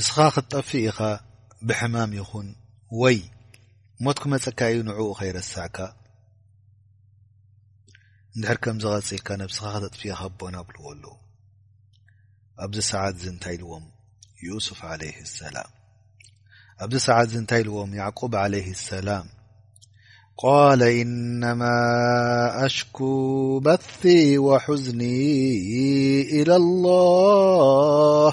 እስኻ ክትጠፍእ ኢኻ ብሕማም ይኹን ወይ ሞት ክመጸካ እዩ ንዕኡ ከይረሳዕካ እንድሕር ከምዚ ቀጺልካ ነብስኻ ከተጥፊ ኢኻ ኣቦና ኣብልዎ ኣለዉ ኣብዚ ሰዓት እዚ እንታይ ኢልዎም ዩሱፍ ዓለይህ ሰላም ኣብዚ ሰዓት እዚ እንታይ ኢልዎም ያዕቁብ ዓለይህ ሰላም ቃለ ኢነማ ኣሽኩ በቲ ወሑዝኒ ኢላ ላህ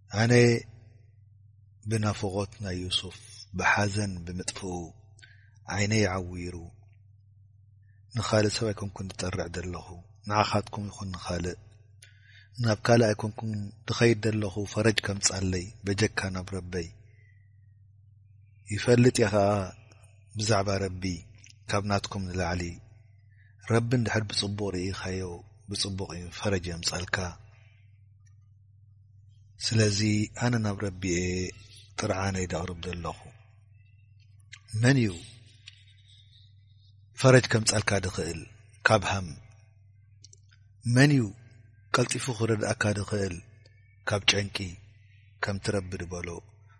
ኣነ ብናፍቖት ናይ ዩሱፍ ብሓዘን ብምጥፍኡ ዓይነይ ዓዊሩ ንኻልእ ሰብ ኣይኮንኩን ዝጠርዕ ዘለኹ ንዓኻትኩም ይኹን ንኻልእ ናብ ካልእ ኣይኮንኩም ድኸይድ ዘለኹ ፈረጅ ከምጻለይ በጀካ ናብ ረበይ ይፈልጥ እየ ኸዓ ብዛዕባ ረቢ ካብ ናትኩም ንላዕሊ ረቢ ንድሕር ብጽቡቕ ርኢኻዮ ብጽቡቕ እዩ ፈረጅ የምጻልካ ስለዚ ኣነ ናብ ረቢኤ ጥርዓነይ ደቕርብ ዘለኹ መን እዩ ፈረጅ ከም ጸልካ ድኽእል ካብ ሃም መን እዩ ቀልጢፉ ክረድእካ ድኽእል ካብ ጨንቂ ከም ትረቢ ድበሎ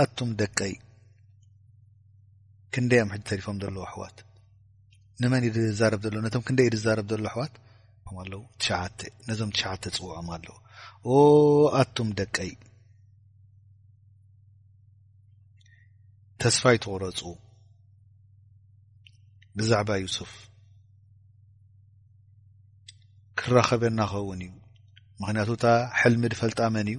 ኣቱም ደቀይ ክንደይ ዮም ሕጂ ተሪፎም ዘለዉ ኣሕዋት ንመን ዩ ዝዛረብ ዘሎ ነቶም ክንደይ ዩ ዝዛረብ ዘሎ ኣሕዋት ም ኣለዉ ትሽዓተ ነዞም ትሽዓተ ፅውዖም ኣለዉ ኣቱም ደቀይ ተስፋይ ትቑረፁ ብዛዕባ ዩሱፍ ክራኸበና ኸውን እዩ ምክንያቱ እታ ሕልሚ ድፈልጣ መን እዩ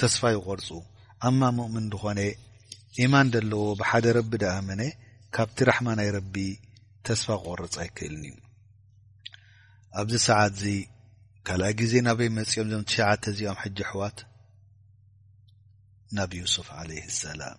ተስፋ ይቆርጹ ኣማ ሙእምን ድኾነ ኢማን ደለዎ ብሓደ ረቢ ድኣመነ ካብቲ ራሕማ ናይ ረቢ ተስፋ ክቆርጽ ኣይክእልን እዩ ኣብዚ ሰዓት እዚ ካልኣይ ግዜ ናበይ መጺኦም ዞም ትሽዓተ እዚኦም ሕጂ ኣሕዋት ናብ ዩሱፍ ዓለይህ ሰላም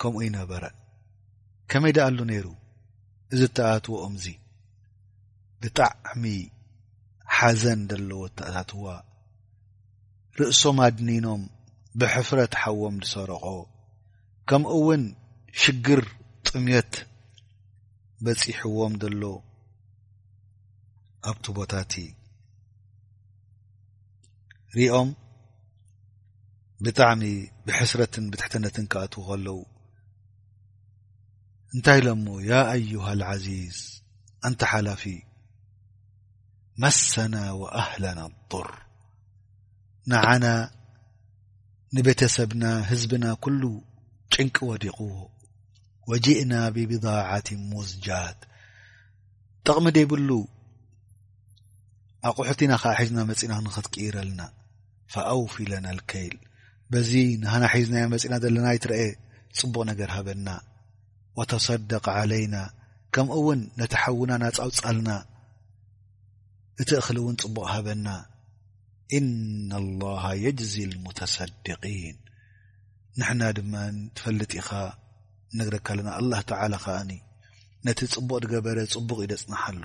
ከምኡ ይነበረ ከመይ ደኣሉ ነይሩ እዚ እተኣትዎኦምዙ ብጣዕሚ ሓዘን ዘለዎ እተኣታትዋ ርእሶም ኣድኒኖም ብሕፍረት ሓዎም ዝሰረቆ ከምኡ እውን ሽግር ጥምት በፂሕዎም ዘሎ ኣብቲ ቦታ እቲ ሪኦም ብጣዕሚ ብሕስረትን ብትሕትነትን ክኣትዉ ከለዉ እንታይ ኢሎሞ ያ ኣዩሃ ልዓዚዝ ኣንታ ሓላፊ መሰና ወኣህለና ኣضር ንዓና ንቤተሰብና ህዝብና ኩሉ ጭንቂ ወዲቕዎ ወጅእና ብብضዓት ሙዝጃት ጥቕሚ ደይብሉ ኣቑሑት ኢና ከዓ ሒዝና መፂና ንክትቅይረልና ፈኣውፊ ለና ልከይል በዚ ንሃና ሒዝናዮ መፂና ዘለና ኣይትረአ ፅቡቕ ነገር ሃበና ወተሰደቅ ዓለይና ከምኡ እውን ነቲ ሓውና ናፃውፃልና እቲ እኽሊ እውን ፅቡቕ ሃበና እና ላሃ የጅዚ ልሙተሰድቂን ንሕና ድማ ትፈልጥ ኢኻ ነግረካ ኣለና ኣላ ተላ ከዓኒ ነቲ ፅቡቕ ዝገበረ ፅቡቕ እዩ ደፅናሓሉ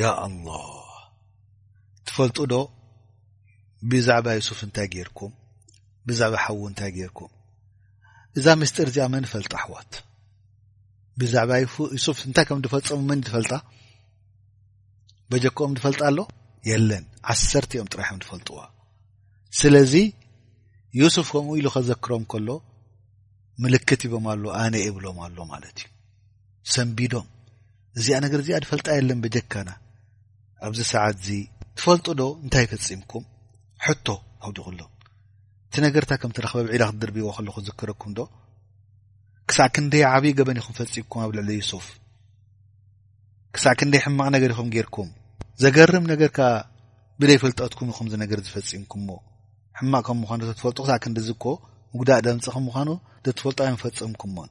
ያ ኣላ ትፈልጡ ዶ ብዛዕባ ዩሱፍ እንታይ ጌርኩም ብዛዕባ ሓዉ እንታይ ጌርኩም እዛ ምስጢር እዚኣ መን ፈልጣ ኣሕዋት ብዛዕባ ዩሱፍ እንታይ ከም ዝፈፀሙ መን ዝፈልጣ በጀክኦም ዝፈልጣ ኣሎ የለን ዓሰርተ እዮም ጥራሕዮም ዝፈልጥዋ ስለዚ ዩሱፍ ከምኡ ኢሉ ከዘክሮም ከሎ ምልክት ይቦም ኣሎ ኣነ እብሎም ኣሎ ማለት እዩ ሰንቢዶም እዚኣ ነገር እዚኣ ድፈልጣ የለን በጀካና ኣብዚ ሰዓት እዚ ትፈልጡ ዶ እንታይ ፈፂምኩም ሕቶ ኣውዲቕሎ እቲ ነገርታ ከምቲ ረክበብ ዒዳ ክትድርብዎ ከለኩ ዝክረኩም ዶ ክሳዕ ክንደይ ዓብዪ ገበን ኢኹም ፈፂምኩም ኣብ ልዕሊ ዩሱፍ ክሳዕ ክንደይ ሕማቕ ነገር ኢኹም ጌርኩም ዘገርም ነገር ከ ብደይ ፈልጠትኩም ኢኹም ዚ ነገር ዝፈፂምኩምሞ ሕማቕ ከም ምኳኑ ተትፈልጡ ክሳዕ ክንዲዝኮ ምጉዳእ ደምፂ ከም ምኳኑ ዘትፈልጦ ኣይምፈፀምኩምሞን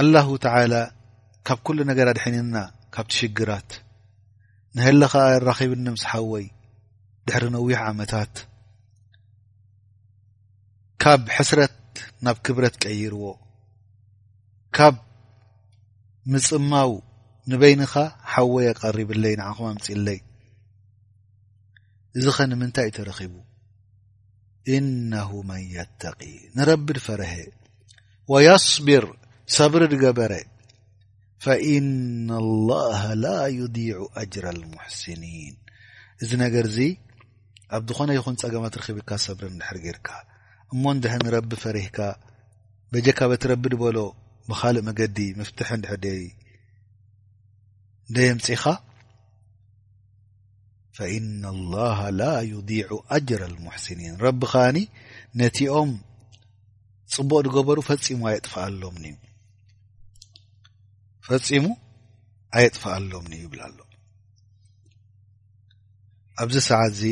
ኣላሁ ተላ ካብ ኩሉ ነገር ኣድሐኒና ካብ ትሽግራት ንሀለ ኸዓ ኣራኺብኒ ምስ ሓወይ ድሕሪ ነዊሕ ዓመታት ካብ ሕስረት ናብ ክብረት ቀይርዎ ካብ ምጽማው ንበይንኻ ሓወይ ኣቐሪብለይ ንዓኹም ኣምፅለይ እዚ ኸ ንምንታይ እዩ ተረኺቡ እነሁ መን የተቂ ንረቢ ድፈረሀ ወየስብር ሰብሪ ድገበረ ፈኢነ ላሃ ላ ዩዲዑ ኣጅራ ልሙሕስኒን እዚ ነገር እዚ ኣብ ዝኾነ ይኹን ጸገማት ርክብካ ሰብሪ ንድሕር ጌርካ እሞ እንድሕ ንረቢ ፈሪህካ በጀካ በቲ ረቢ ድበሎ ብኻልእ መገዲ ምፍትሐ ንድሕር ደይ ደየምጺኻ ፈኢነ ላሃ ላ ዩዲዑ ኣጅረ ልሙሕሲኒን ረቢ ኸኣኒ ነቲኦም ፅቡቅ ዝገበሩ ፈፂሙ ኣየጥፍኣሎምኒ እዩ ፈፂሙ ኣየጥፍኣሎምኒ እዩ ይብላ ኣሎ ኣብዚ ሰዓት እዚ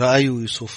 ረኣዩ ዩሱፍ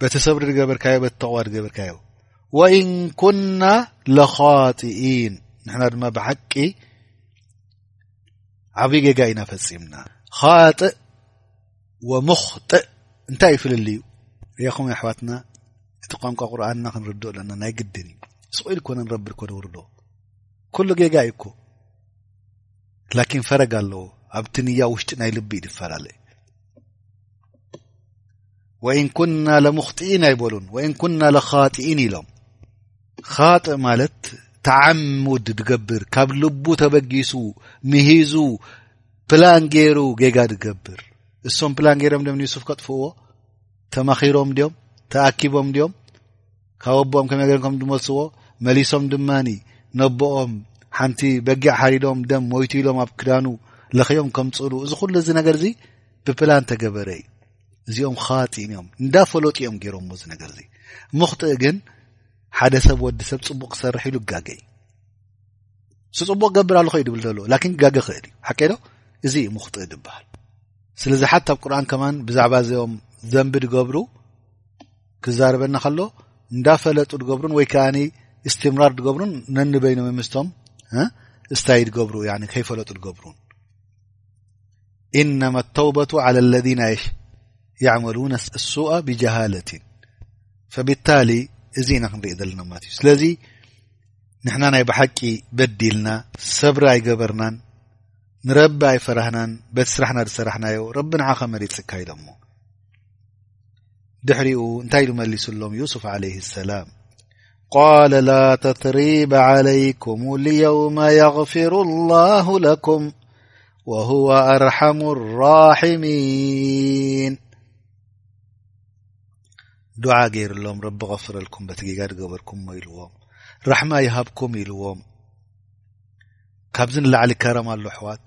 በቲ ሰብሪ ዝገበርካዮ በቲ ተቕዋ ዝገበርካዮ ወኢን ኩና ለኻጢኢን ንሕና ድማ ብሓቂ ዓብዪ ጌጋ ኢና ፈፂምና ኻጥእ ወሙኽጥእ እንታይ እዩ ፍልል እዩ የኹም ኣሕዋትና እቲ ቋንቋ ቁርኣንና ክንርድኦ ኣለና ናይ ግድን እዩ ስቁኢል ኮነ ንረብር ኮ ንውርዶ ኩሉ ጌጋ እዩ እኮ ላኪን ፈረግ ኣለዎ ኣብቲ ንያ ውሽጢ ናይ ልቢ እዩ ዝፈላለ ወይን ኩና ለሙኽጢኢን ኣይበሉን ወይን ኩና ለኻጢኢን ኢሎም ኻጥእ ማለት ተዓሙድ ድገብር ካብ ልቡ ተበጊሱ ምሂዙ ፕላን ገይሩ ጌጋ ድገብር እሶም ፕላን ገይሮም ድም ንዩሱፍ ከጥፍእዎ ተማኺሮም ድዮም ተኣኪቦም ድዮም ካብ ኣቦኦም ከመይ ገርም ከም ድመልስዎ መሊሶም ድማኒ ነቦኦም ሓንቲ በጊዕ ሓሪዶም ደም ሞይቱ ኢሎም ኣብ ክዳኑ ለኽዮም ከምፅሉ እዚ ኩሉ እዚ ነገር እዚ ብፕላን ተገበረ እዩ እዚኦም ኻጢእን እዮም እንዳፈለጡ እዮም ገይሮም ሞ እዚ ነገር እዚ ምኽጥእ ግን ሓደ ሰብ ወዲ ሰብ ፅቡቅ ክሰርሕ ኢሉ ጋገ እዩ ስፅቡቅ ገብር ኣሉ ኸዩ ድብል ዘሎ ላኪን ጋገ ክእል እዩ ሓቀ ዶ እዚ እዩ ምኽጥእ ድበሃል ስለዚ ሓት ኣብ ቁርን ከማን ብዛዕባ እዚኦም ዘንቢ ድገብሩ ክዛረበና ከሎ እንዳፈለጡ ድገብሩን ወይ ከኣ እስትምራር ድገብሩን ነንበይኖም ምስቶም እስታይ ድገብሩ ከይፈለጡ ድገብሩን ኢነማ ተውበቱ ዓላ ለذና ሽ ያዕመሉነ ሱኣ ብጀሃለትን ፈብታሊ እዚ ኢና ክንርኢ ዘለና ማለት እዩ ስለዚ ንሕና ናይ ብሓቂ በዲልና ሰብሪ ኣይገበርናን ንረቢ ኣይፈራህናን በቲ ስራሕና ዝሰራሕናዮ ረቢ ንዓኸ መሪፅካ ኢሎሞ ድሕሪኡ እንታይ ኢሉ መሊሱሎም ዩሱፍ ዓለይ ሰላም ቃል ላ ተትሪብ ዓለይኩም ልየውመ የغፍሩ ላሁ ለኩም ወሁወ ኣርሓሙ ራሕሚን ዱዓ ገይሩሎም ረቢ ቐፍረልኩም በቲ ጌጋ ዝገበርኩምሞ ኢልዎም ራሕማ ይሃብኩም ኢልዎም ካብዚ ንላዕሊ ከረም ኣሎ ኣሕዋት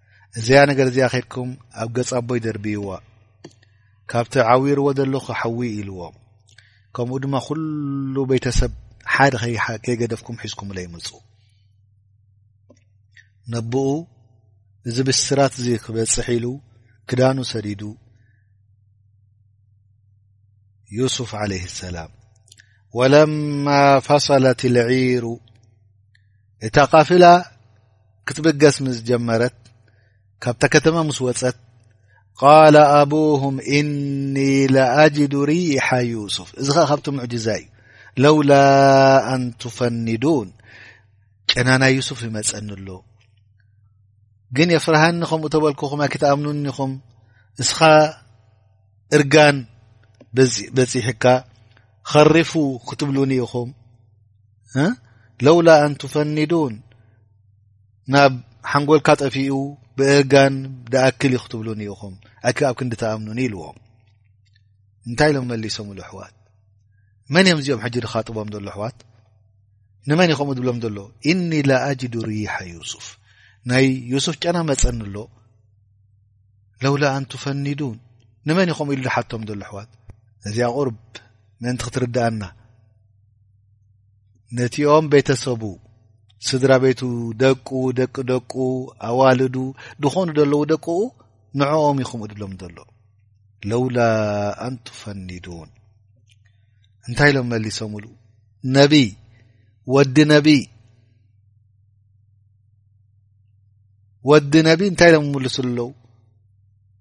እዚኣ ነገር እዚኣ ኬድኩም ኣብ ገጽ ኣቦይ ደርብይዋ ካብቲ ዓዊርዎ ዘሎ ክሓዊ ኢልዎ ከምኡ ድማ ኩሉ ቤተሰብ ሓደ ከይገደፍኩም ሒዝኩም ለይ ምፁ ነብኡ እዚ ብስራት እዚ ክበፅሕ ኢሉ ክዳኑ ሰዲዱ ዩሱፍ ዓለይ ሰላም ወለማ ፈሰለት ልዒሩ እታ ቃፍላ ክትብገስ ምስ ጀመረት ካብታ ከተማ ምስ ወፀት ቃል ኣቡም እኒ ላኣጅዱ ሪሓ ዩሱፍ እዚ ኸዓ ካብቲ ሙዕጅዛ እዩ ለውላ ኣንቱፈኒዱን ጨናና ዩሱፍ ይመፀኒ ኣሎ ግን የፍርሃኒ ከምኡ ተበልኩኹም ኣይክትኣምኑኒ ኹም እስኻ እርጋን በፂሕካ ኸርፉ ክትብሉኒ ኢኹም ለውላ ኣንቱፈኒዱን ናብ ሓንጎልካ ጠፊኡ ብእጋን ደኣክል ዩ ክትብሉን ኢኹም ኣክ ኣብ ክንዲ ተኣምኑን ኢልዎም እንታይ ኢሎም መሊሶም ሉ ኣሕዋት መን እዮም እዚኦም ሕጂ ድካጥቦም ዘሎ ኣሕዋት ንመን ይኸምኡ ዝብሎም ዘሎ እኒ ላኣጅዱ ርይሓ ዩሱፍ ናይ ዩሱፍ ጨና መፀኒ ኣሎ ለውላ ኣንቱፈኒዱን ንመን ይኸምኡ ኢሉ ዝሓቶም ዘሎ ኣሕዋት እዚኣ ቁርብ ምእንቲ ክትርድኣና ነቲኦም ቤተሰቡ ስድራ ቤቱ ደቁ ደቂ ደቁ ኣዋልዱ ድኾኑ ዘለዉ ደቅኡ ንዕኦም ዩ ኹምኡ ድብሎም ዘሎ ለውላ ኣንቱፈኒዱን እንታይ ኢሎም መሊሶምሉ ነቢ ወዲ ነቢ ወዲ ነቢ እንታይ ኢሎም ምልሱ ኣለዉ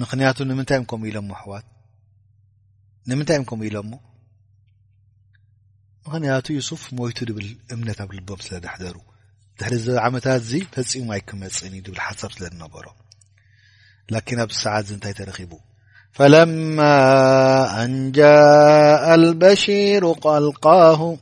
ምኽንያቱ ንምንታይ እም ከምኡ ኢሎሞ ኣሕዋት ንምንታይ እም ከምኡ ኢሎሞ ምኽንያቱ ዩሱፍ ሞይቱ ድብል እምነት ኣብ ልቦም ስለ ደሕደሩ ድሕሪ ዚ ዓመታት እዚ ፈፂሙ ኣይክመፅን እዩ ድብል ሓሳብ ስለ ዝነበሮ ላኪን ኣብዚ ሰዓት እዚ እንታይ ተረኺቡ ፈለማ ኣንጃ ኣልበሽሩ ቃልቃሁ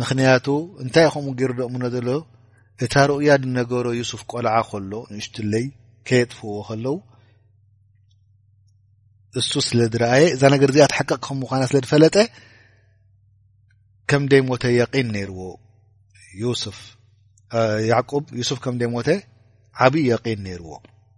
ምክንያቱ እንታይ ከምኡ ገይሩ ደእምኖ ዘሎ እታ ርእያ ንነገሮ ዩሱፍ ቆልዓ ከሎ ንእሽትለይ ከየጥፍዎ ከለው እሱ ስለ ዝረኣየ እዛ ነገር እዚኣ ትሓቀቅ ከም ምኳና ስለ ዝፈለጠ ከም ደይ ሞተ የቂን ነይርዎ ዩስፍ ያዕቁብ ዩሱፍ ከም ደይ ሞተ ዓብይ የቂን ነይርዎ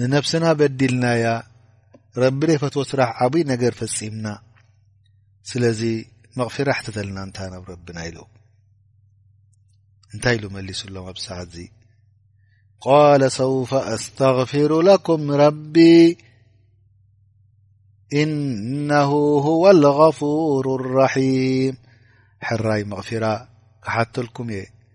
ንነብስና በዲልናያ ረቢ ደይፈትዎ ስራሕ ዓብይ ነገር ፈፂምና ስለዚ መቕፊራ ሕተተልና እንታ ናብ ረብና ኢሉ እንታይ ኢሉ መሊሱሎም ኣብ ሰዓት እዚ ቃለ ሰውፈ ኣስተغፊሩ ለኩም ረቢ እነሁ ሁወ غፉሩ ራሒም ሕራይ መቕፊራ ክሓተልኩም እየ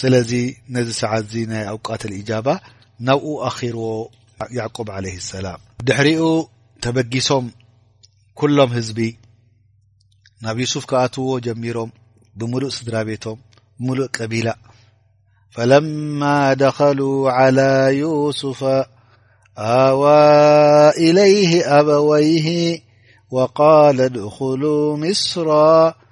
ስለዚ ነዚ ሰዓት እዚ ናይ ኣውቃት ልእጃባ ናብኡ ኣኺርዎ ያዕቁብ ዓለ ሰላም ድሕሪኡ ተበጊሶም ኩሎም ህዝቢ ናብ ዩሱፍ ክኣትዎ ጀሚሮም ብምሉእ ስድራ ቤቶም ብምሉእ ቀቢላ ፈለማ ደኸሉ ዓላ ዩሱፈ ኣዋ ኢለይህ ኣበወይህ ወቃለ ድኹሉ ምስራ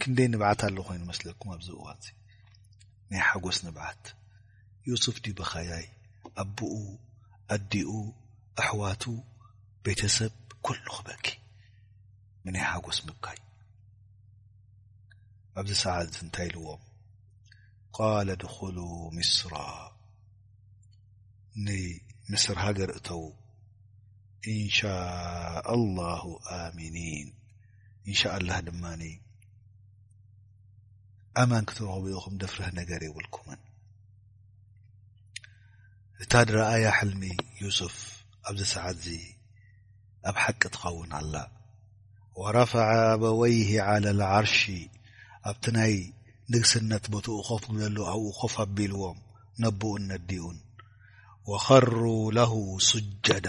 ክንደይ ንብዓት ኣሎ ኮይኑ መስለኩም ኣብዚ እዋንዚ ናይ ሓጎስ ንብዓት ዮሱፍ ድዩ በኻያይ ኣቡኡ ኣዲኡ ኣሕዋቱ ቤተሰብ ኩሉ ክበኪ ብናይ ሓጎስ ምብካይ ኣብዚ ሰዓት እዚ እንታይ ኢልዎም ቃለ ድኹሉ ሚስራ ንምስር ሃገር እተዉ ኢንሻ ኣላሁ ኣሚኒን እንሻኣላህ ድማ ኣማን ክትረኽቡ ኢኹም ደፍርህ ነገር የብልኩምን እታ ድረኣያ ሕልሚ ዩሱፍ ኣብዚ ሰዓትዚ ኣብ ሓቂ ትኸውን ኣላ ወረፈዐ ኣበወይሂ ዓላ ልዓርሺ ኣብቲ ናይ ንግስነት ቦትኡ ኮፍ ዝበሉ ኣብኡ ኮፍ ኣቢልዎም ነቦኡን ነዲኡን ወኸሩ ለሁ ሱጀዳ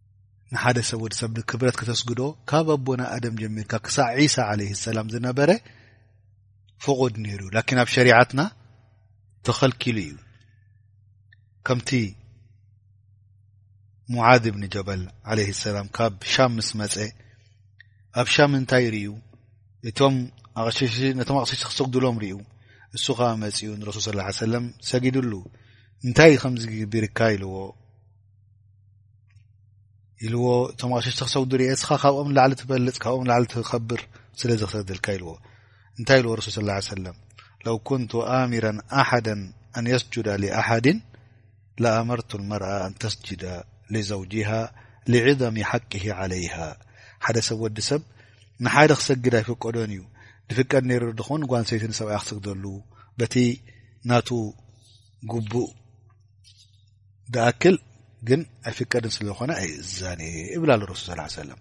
ንሓደ ሰብ ወዲ ሰብ ንክብረት ክተስግዶ ካብ ኣቦና ኣደም ጀሚርካ ክሳዕ ዒሳ ዓለ ሰላም ዝነበረ ፍቑድ ነይሩ ላኪን ኣብ ሸሪዓትና ተኸልኪሉ እዩ ከምቲ ሙዓድ እብኒ ጀበል ዓለ ሰላም ካብ ሻም ምስ መፀ ኣብ ሻም እንታይ ርእዩ እቶም ኣቕሸሺ ነቶም ኣቕሸሺ ክሰግድሎም ርእዩ እሱ ኸዓ መፅኡ ንረሱል ስ ሰለም ሰጊድሉ እንታይ ከምዚ ግቢርካ ኢልዎ ኢልዎ እቶም ኣሸሽቲ ክሰውዱ ርኤ እስኻ ካብኦም ንላዕሊ ትበልፅ ካብኦም ንላዕሊ ትኸብር ስለዚ ክሰግደልካ ኢልዎ እንታይ ኢልዎ ረሱል ስላ ሰለም ለው ኩንቱ ኣሚራ ኣሓደ ኣን የስጁዳ ሊኣሓድን ላኣመርቱ ልመርኣ ኣን ተስጅዳ ሊዘውጅሃ ሊዕዘሚ ሓቅሂ ዓለይሃ ሓደ ሰብ ወዲ ሰብ ንሓደ ክሰግድ ኣይፍቀዶን እዩ ድፍቀድ ነይሩ ድኹን ጓንሰይቲ ንሰብኣያ ክሰግደሉ በቲ ናቱ ጉቡእ ድኣክል ግን ኣይፍቀድን ስለዝኾነ ኣይእዝዛን እየ እብል ኣሎ ረሱል ስ ሰለም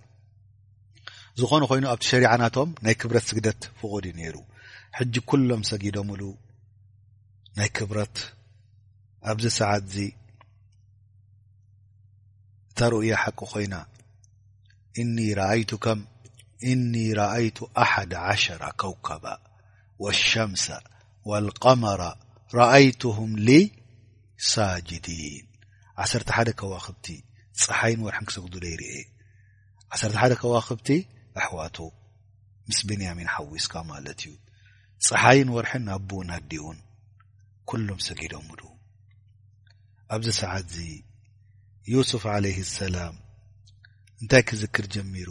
ዝኾነ ኮይኑ ኣብቲ ሸሪዓ ናቶም ናይ ክብረት ስግደት ፍቑድ እዩ ነይሩ ሕጂ ኩሎም ሰጊዶምሉ ናይ ክብረት ኣብዚ ሰዓት እዚ እታ ርእያ ሓቂ ኮይና እኒ ረኣይቱ ከም እኒ ረኣይቱ ኣሓደ ዓሸራ ከውከባ ወሸምሰ ወልቀመራ ረኣይቱሁም ሊ ሳጅዲን ዓሰርተ ሓደ ከዋክብቲ ፀሓይን ወርሕን ክሰግዱ ደይ ርኤ ዓሰርተ ሓደ ከዋክብቲ ኣሕዋቱ ምስ ብንያሚን ሓዊስካ ማለት እዩ ፀሓይን ወርሕን ኣቦኡን ኣዲኡን ኩሎም ሰጊዶም ሉ ኣብዚ ሰዓት እዚ ዩሱፍ ዓለይ ሰላም እንታይ ክዝክር ጀሚሩ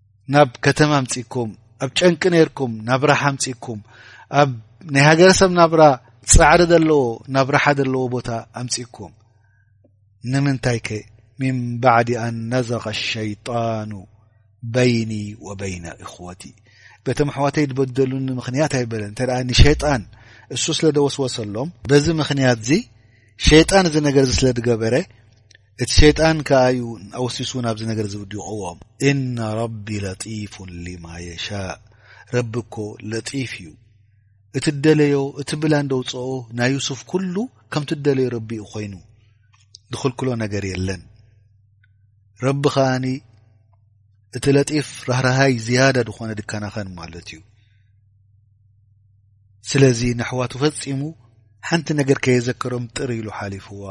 ናብ ከተማ ኣምፅኩም ኣብ ጨንቂ ነርኩም ናብ ራሓ ኣምፅኩም ኣብ ናይ ሃገረሰብ ናብራ ፃዕሪ ዘለዎ ናብ ራሓ ዘለዎ ቦታ ኣምፅኩም ንምንታይ ከ ምን ባዕዲ ኣን ነዘቀ ሸይጣኑ በይኒ ወበይነ እክወቲ በቲ ኣሕዋተይ ዝበደሉኒ ምክንያት ኣይበለ እተ ንሸጣን እሱ ስለ ደወስወሰሎም በዚ ምክንያት እዚ ሸጣን እዚ ነገር ዚ ስለ ዝገበረ እቲ ሸይጣን ከኣ እዩ ኣውሲሱ ናብዚ ነገር እዚ ውዲቖዎም እና ረቢ ለጢፍ ሊማ የሻእ ረቢ እኮ ለጢፍ እዩ እቲ ደለዮ እቲ ብላ እንደውፅኦ ናይ ዩሱፍ ኩሉ ከምቲ ደለዮ ረቢ እዩ ኮይኑ ዝኽልክሎ ነገር የለን ረቢ ከዓኒ እቲ ለጢፍ ራህራሃይ ዝያዳ ዝኾነ ድከናኸን ማለት እዩ ስለዚ ንኣሕዋቱ ፈፂሙ ሓንቲ ነገር ከየዘከሮም ጥር ኢሉ ሓሊፍዋ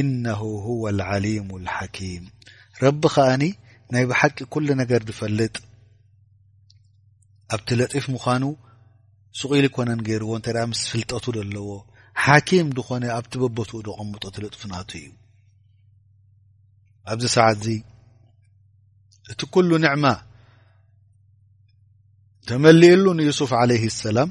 ኢነሁ ሁወል ዓሊሙል ሓኪም ረቢ ከኣኒ ናይ ብሓቂ ኩሉ ነገር ዝፈልጥ ኣብቲ ለጢፍ ምዃኑ ሱቕ ኢሉ ኣይኮነን ገይርዎ እንተ ምስ ፍልጠቱ ዘለዎ ሓኪም ዝኾነ ኣብቲ በቦትኡ ዶቐምጦ ትልጥፍናቱ እዩ ኣብዚ ሰዓት እዚ እቲ ኩሉ ንዕማ ተመሊእሉ ንዩሱፍ ዓለይህ ሰላም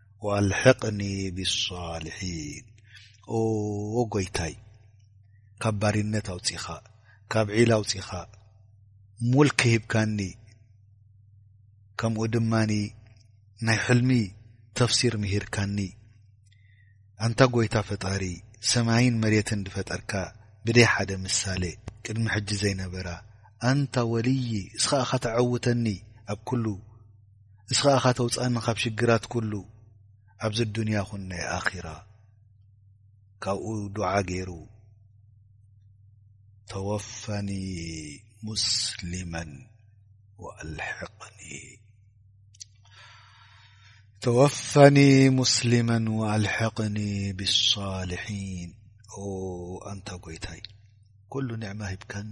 ወኣልሕቅኒ ብሳልሒን ኦዎ ጎይታይ ካብ ባሪነት ኣውፂኻ ካብ ዒላ ኣውፂኻ ሙልክ ሂብካኒ ከምኡ ድማ ናይ ሕልሚ ተፍሲር ምሂርካኒ ኣንታ ጎይታ ፈጣሪ ሰማይን መሬትን ዝፈጠርካ ብደይ ሓደ ምሳሌ ቅድሚ ሕጂ ዘይነበራ ኣንታ ወልዪ እስኻ እኻ ተዐውተኒ ኣብ ኩሉ እስኻ እኻ ተውጻኣኒ ካብ ሽግራት ኩሉ ኣብዚ ኣዱንያ ኩን ናይ ኣኺራ ካብኡ ዱዓ ገይሩ ተወፈኒ ሙስሊመን ወኣልሕቕኒ ብሳልሒን ኣንታ ጎይታይ ኩሉ ኒዕማ ሂብካኒ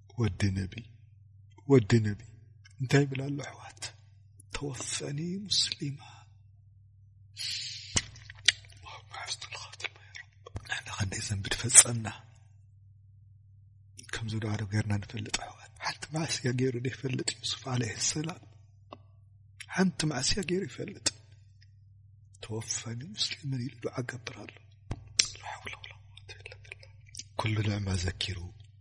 ወዲ ነቢ ወዲ ነቢ እንታይ ይብል ኣሎ ኣሕዋት ተወፈኒ ሙስሊማ ንሕና ከንደይ ዘንቢ ድፈጸምና ከምዚ ዶ ዓረብ ገርና ንፈልጥ ኣሕዋት ሓንቲ ማዕስያ ገይሩ ዶ ይፈልጥ ዩሱፍ ዓለይህ ሰላም ሓንቲ ማዕስያ ገይሩ ይፈልጥ ተወፈኒ ሙስሊምን ኢሉ ዱዓ ገብር ኣሎ ኩሉ ንዕማ ዘኪሩ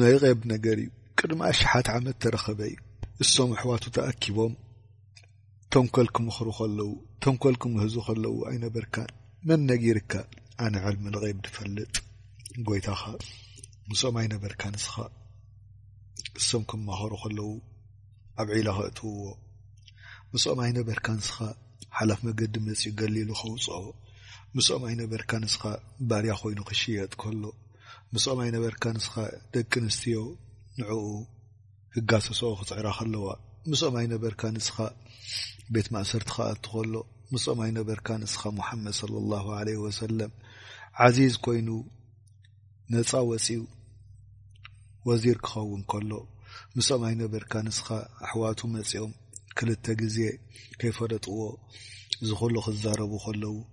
ናይ ቐብ ነገር እዩ ቅድሚ ኣሽሓት ዓመት ተረኸበ እዩ እሶም ኣሕዋቱ ተኣኪቦም ተንኮል ክምኽሩ ከለዉ ተንኮል ክምህዙ ከለዉ ኣይነበርካን መን ነጊርካ ኣነ ዕልሚ ልቐብ ድፈልጥ ጎይታኻ ምስኦም ኣይነበርካ ንስኻ እሶም ክማኸሩ ከለዉ ኣብ ዒላ ከእትውዎ ምስኦም ኣይነበርካ ንስኻ ሓላፍ መገዲ መፅኡ ገሊሉ ከውፅኦ ምስኦም ኣይነበርካ ንስኻ ባርያ ኮይኑ ክሽየጥ ከሎ ምስኦም ኣይነበርካ ንስኻ ደቂ ኣንስትዮ ንዕኡ ክጋሰሰኦ ክፅዕራ ከለዋ ምስኦም ኣይነበርካ ንስኻ ቤት ማእሰርቲ ክኣቱ ከሎ ምስኦም ኣይነበርካ ንስኻ ሙሓመድ صለ ላሁ ለ ወሰለም ዓዚዝ ኮይኑ ነፃ ወፅኡ ወዚር ክኸውን ከሎ ምስኦም ኣይነበርካ ንስኻ ኣሕዋቱ መፂኦም ክልተ ግዜ ከይፈለጥዎ ዝኹሉ ክዛረቡ ከለዉ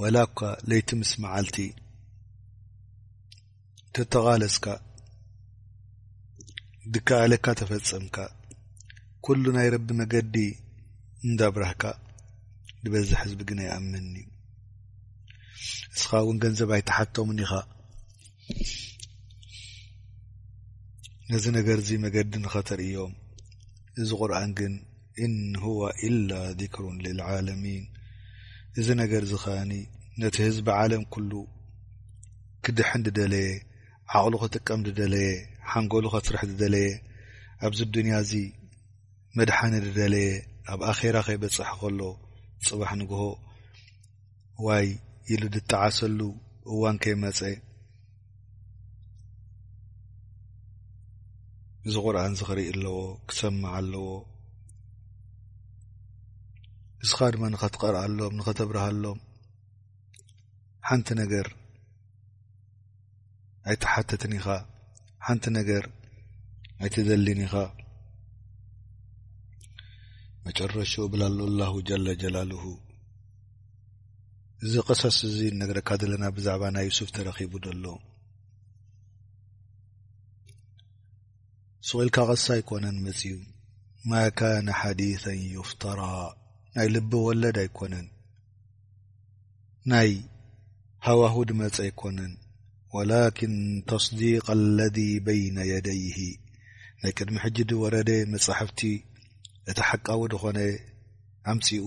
ዋላ እኳ ለይቲ ምስ መዓልቲ ተተቓለስካ ድከኣለካ ተፈጸምካ ኩሉ ናይ ረቢ መገዲ እንዳብራህካ ዝበዝሕ ህዝቢ ግን ኣይኣምን እዩ እስኻ እውን ገንዘብ ኣይተሓቶምን ኢኻ ነዚ ነገር እዚ መገዲ ንኸተርእዮም እዚ ቁርኣን ግን እን ሁዋ ኢላ ዚክሩን ልልዓለሚን እዚ ነገር እዚ ኸኣኒ ነቲ ህዝቢ ዓለም ኩሉ ክድሕን ዝደለየ ዓቕሉ ክጥቀም ዝደለየ ሓንጎሉ ከስርሕ ዝደለየ ኣብዚ ዱንያ እዚ መድሓኒ ዝደለየ ኣብ ኣኼራ ከይበፅሐ ከሎ ፅባሕ ንግሆ ዋይ ኢሉ ዝጠዓሰሉ እዋን ከይመፀ እዚ ቁርን ዚ ክርኢ ኣለዎ ክሰምዕ ኣለዎ እስኻ ድማ ንኸትቀርኣሎም ንኸተብርሃሎም ሓንቲ ነገር ኣይትሓትትን ኢኻ ሓንቲ ነገር ኣይትደሊን ኢኻ መጨረሹ እብላሉ ላሁ ጀለ ጀላልሁ እዚ ቅሰስ እዚ ነገረካ ዘለና ብዛዕባ ናይ ዩሱፍ ተረኪቡ ደሎ ስቁኢልካ ቅሳ ኣይኮነን መፅዩ ማካነ ሓዲث ይፍተራ ናይ ልቢ ወለድ ኣይኮነን ናይ ሃዋሁድ መፀ ኣይኮነን ወላኪን ተስዲق ለذ በይነ የደይህ ናይ ቅድሚ ሕጂ ድወረደ መፃሕፍቲ እቲ ሓቃዊ ድኾነ ኣምፅኡ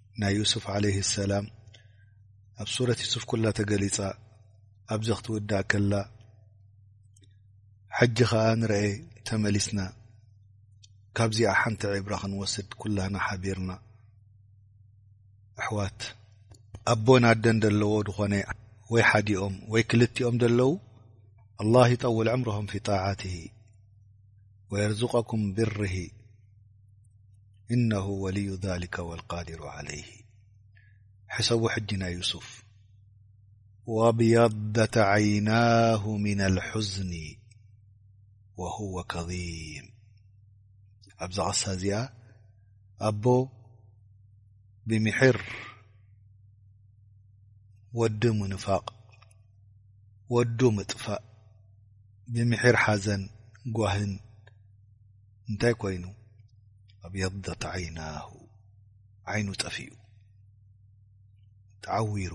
ናይ ዩሱፍ ዓለይህ ሰላም ኣብ ሱረት ዩሱፍ ኩላ ተገሊጻ ኣብዘ ክትውዳእ ከላ ሕጂ ኸኣ ንርኤ ተመሊስና ካብዚኣ ሓንቲ ዕብራ ክንወስድ ኩላና ሓቢርና ኣሕዋት ኣቦን ኣደን ዘለዎ ዝኾነ ወይ ሓዲኦም ወይ ክልቲኦም ዘለዉ ኣላህ ይጠውል ዕምርም ፊ ጣዓትሂ ወየርዝቀኩም ብርሂ إنه ولي ذلك والقادر عليه حسب حجنا يسف وبيدة عيناه من الحزن وهو كظيم أبذ غص ز ኣب بمحر و منفق و مطفأ بمحر حزن هن እንታይ ኮይኑ ኣብየضት ዓይናሁ ዓይኑ ጠፊኡ ተዓዊሩ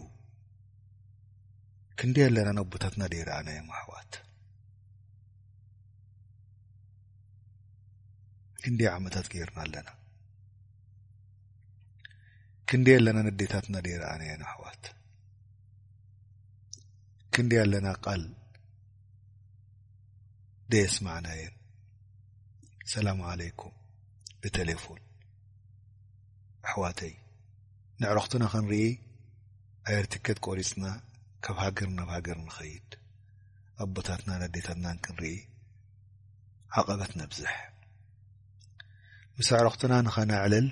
ክንደይ ኣለና ነቦታትና ደይረኣናዮም ኣሕዋት ክንደይ ዓመታት ገይርና ኣለና ክንደይ ኣለና ነዴታትና ደይረኣናየን ኣሕዋት ክንደይ ኣለና ቃል ደየስማዕናየን ሰላሙ ዓለይኩም ብተሌፎን ኣሕዋተይ ንዕረኽቱና ክንርኢ ኣየርትከት ቆሪፅና ካብ ሃገር ናብ ሃገር ንኸይድ ኣቦታትና ኣዴታትናን ክንርኢ ዓቐበት ነብዝሕ ምስ ኣዕረኽቱና ንኸነዕልል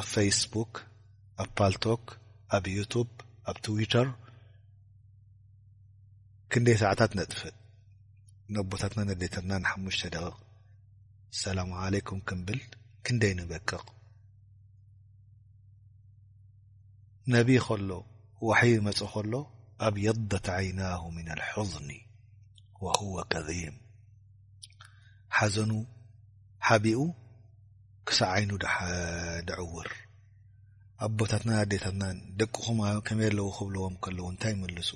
ኣብ ፌስቡክ ኣብ ፓልቶክ ኣብ ዩቱብ ኣብ ትዊተር ክንደይ ሰዓታት ነጥፍእ ነቦታትና ነዴታትና ንሓሙሽተ ደቕቕ ሰላሙ ዓለይኩም ክንብል ክንደይ ንበቅቕ ነቢ ከሎ ዋሕይ መፅ ከሎ ኣብ የضት ዓይናሁ ምና ልሕዝኒ ወሁወ ከዚም ሓዘኑ ሓቢኡ ክሳዕ ዓይኑ ድዕውር ኣቦታትናን ኣዴታትናን ደቅኹም ከመይ ኣለዉ ክብልዎም ከለዉ እንታይ ይምልሱ?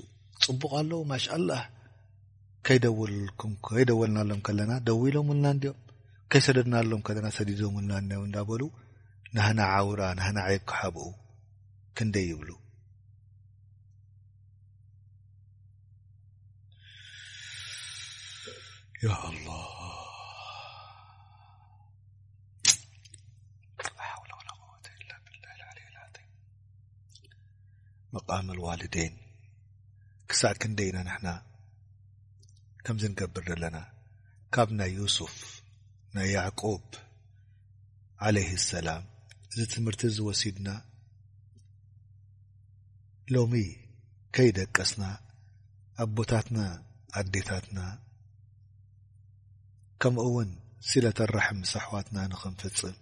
ጽቡቕ ኣለዉ ማሻኣላህ ከይደወልኩም ከይደወልናሎም ከለና ደዊሎምልና እንዲዮም ከይሰደድናሎም ከለና ሰዲዶምልና እነው እንዳበሉ ናህና ዓውራ ናህና ዓየብ ክሓብኡ ክንደይ ይብሉ ያ ኣላ መቃም ልዋልደይን ክሳዕ ክንደይ ኢና ንሕና ከምዚ ንገብር ዘለና ካብ ናይ ዩሱፍ ናይ ያዕቁብ ዓለይህ ሰላም እዚ ትምህርቲ እዚ ወሲድና ሎሚ ከይደቀስና ኣቦታትና ኣዴታትና ከምኡውን ሲለተ ራሕም ምስ ኣሕዋትና ንኽንፍጽም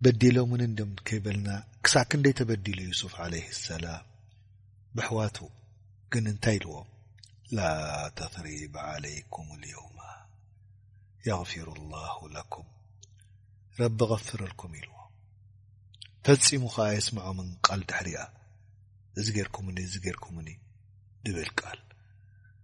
በዲሎምን እንድም ከይበልና ክሳዕ ክንደይ ተበዲሉ ዩሱፍ ዓለይህ ሰላም ብኣሕዋቱ ግን እንታይ ኢልዎም ላተሪብ ዓለይኩም ልዮማ የغፊሩ ላሁ ለኩም ረቢ غፍርልኩም ኢልዎ ፈጺሙ ኸዓ የስምዖምን ቃል ድሕሪያ እዚ ጌርኩምኒ እዚ ጌርኩምኒ ድብል ቃል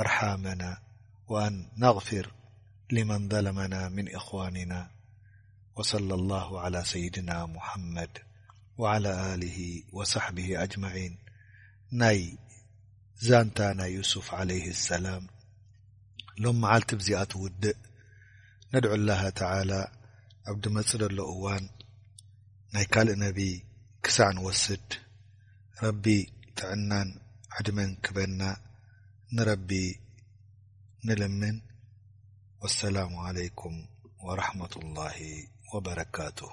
ኣርሓመና ወኣን ነግፊር ሊመን ዘለመና ምን እኽዋኒና ወሰለ ላሁ ዓላ ሰይድና ሙሓመድ ወዓላ ኣሊሂ ወሳሕቢሂ ኣጅማዒን ናይ ዛንታ ናይ ዩሱፍ ዓለይህ ሰላም ሎም መዓልቲ ብዚኣ ትውድእ ነድዑ ላሃ ተላ ኣብ ድመጽእ ዘሎ እዋን ናይ ካልእ ነቢ ክሳዕ ንወስድ ረቢ ጥዕናን ዕድመን ክበና ንረቢ ንልምን ወሰላሙ ዓለይኩም ወራሕመቱላሂ ወበረካቱሁ።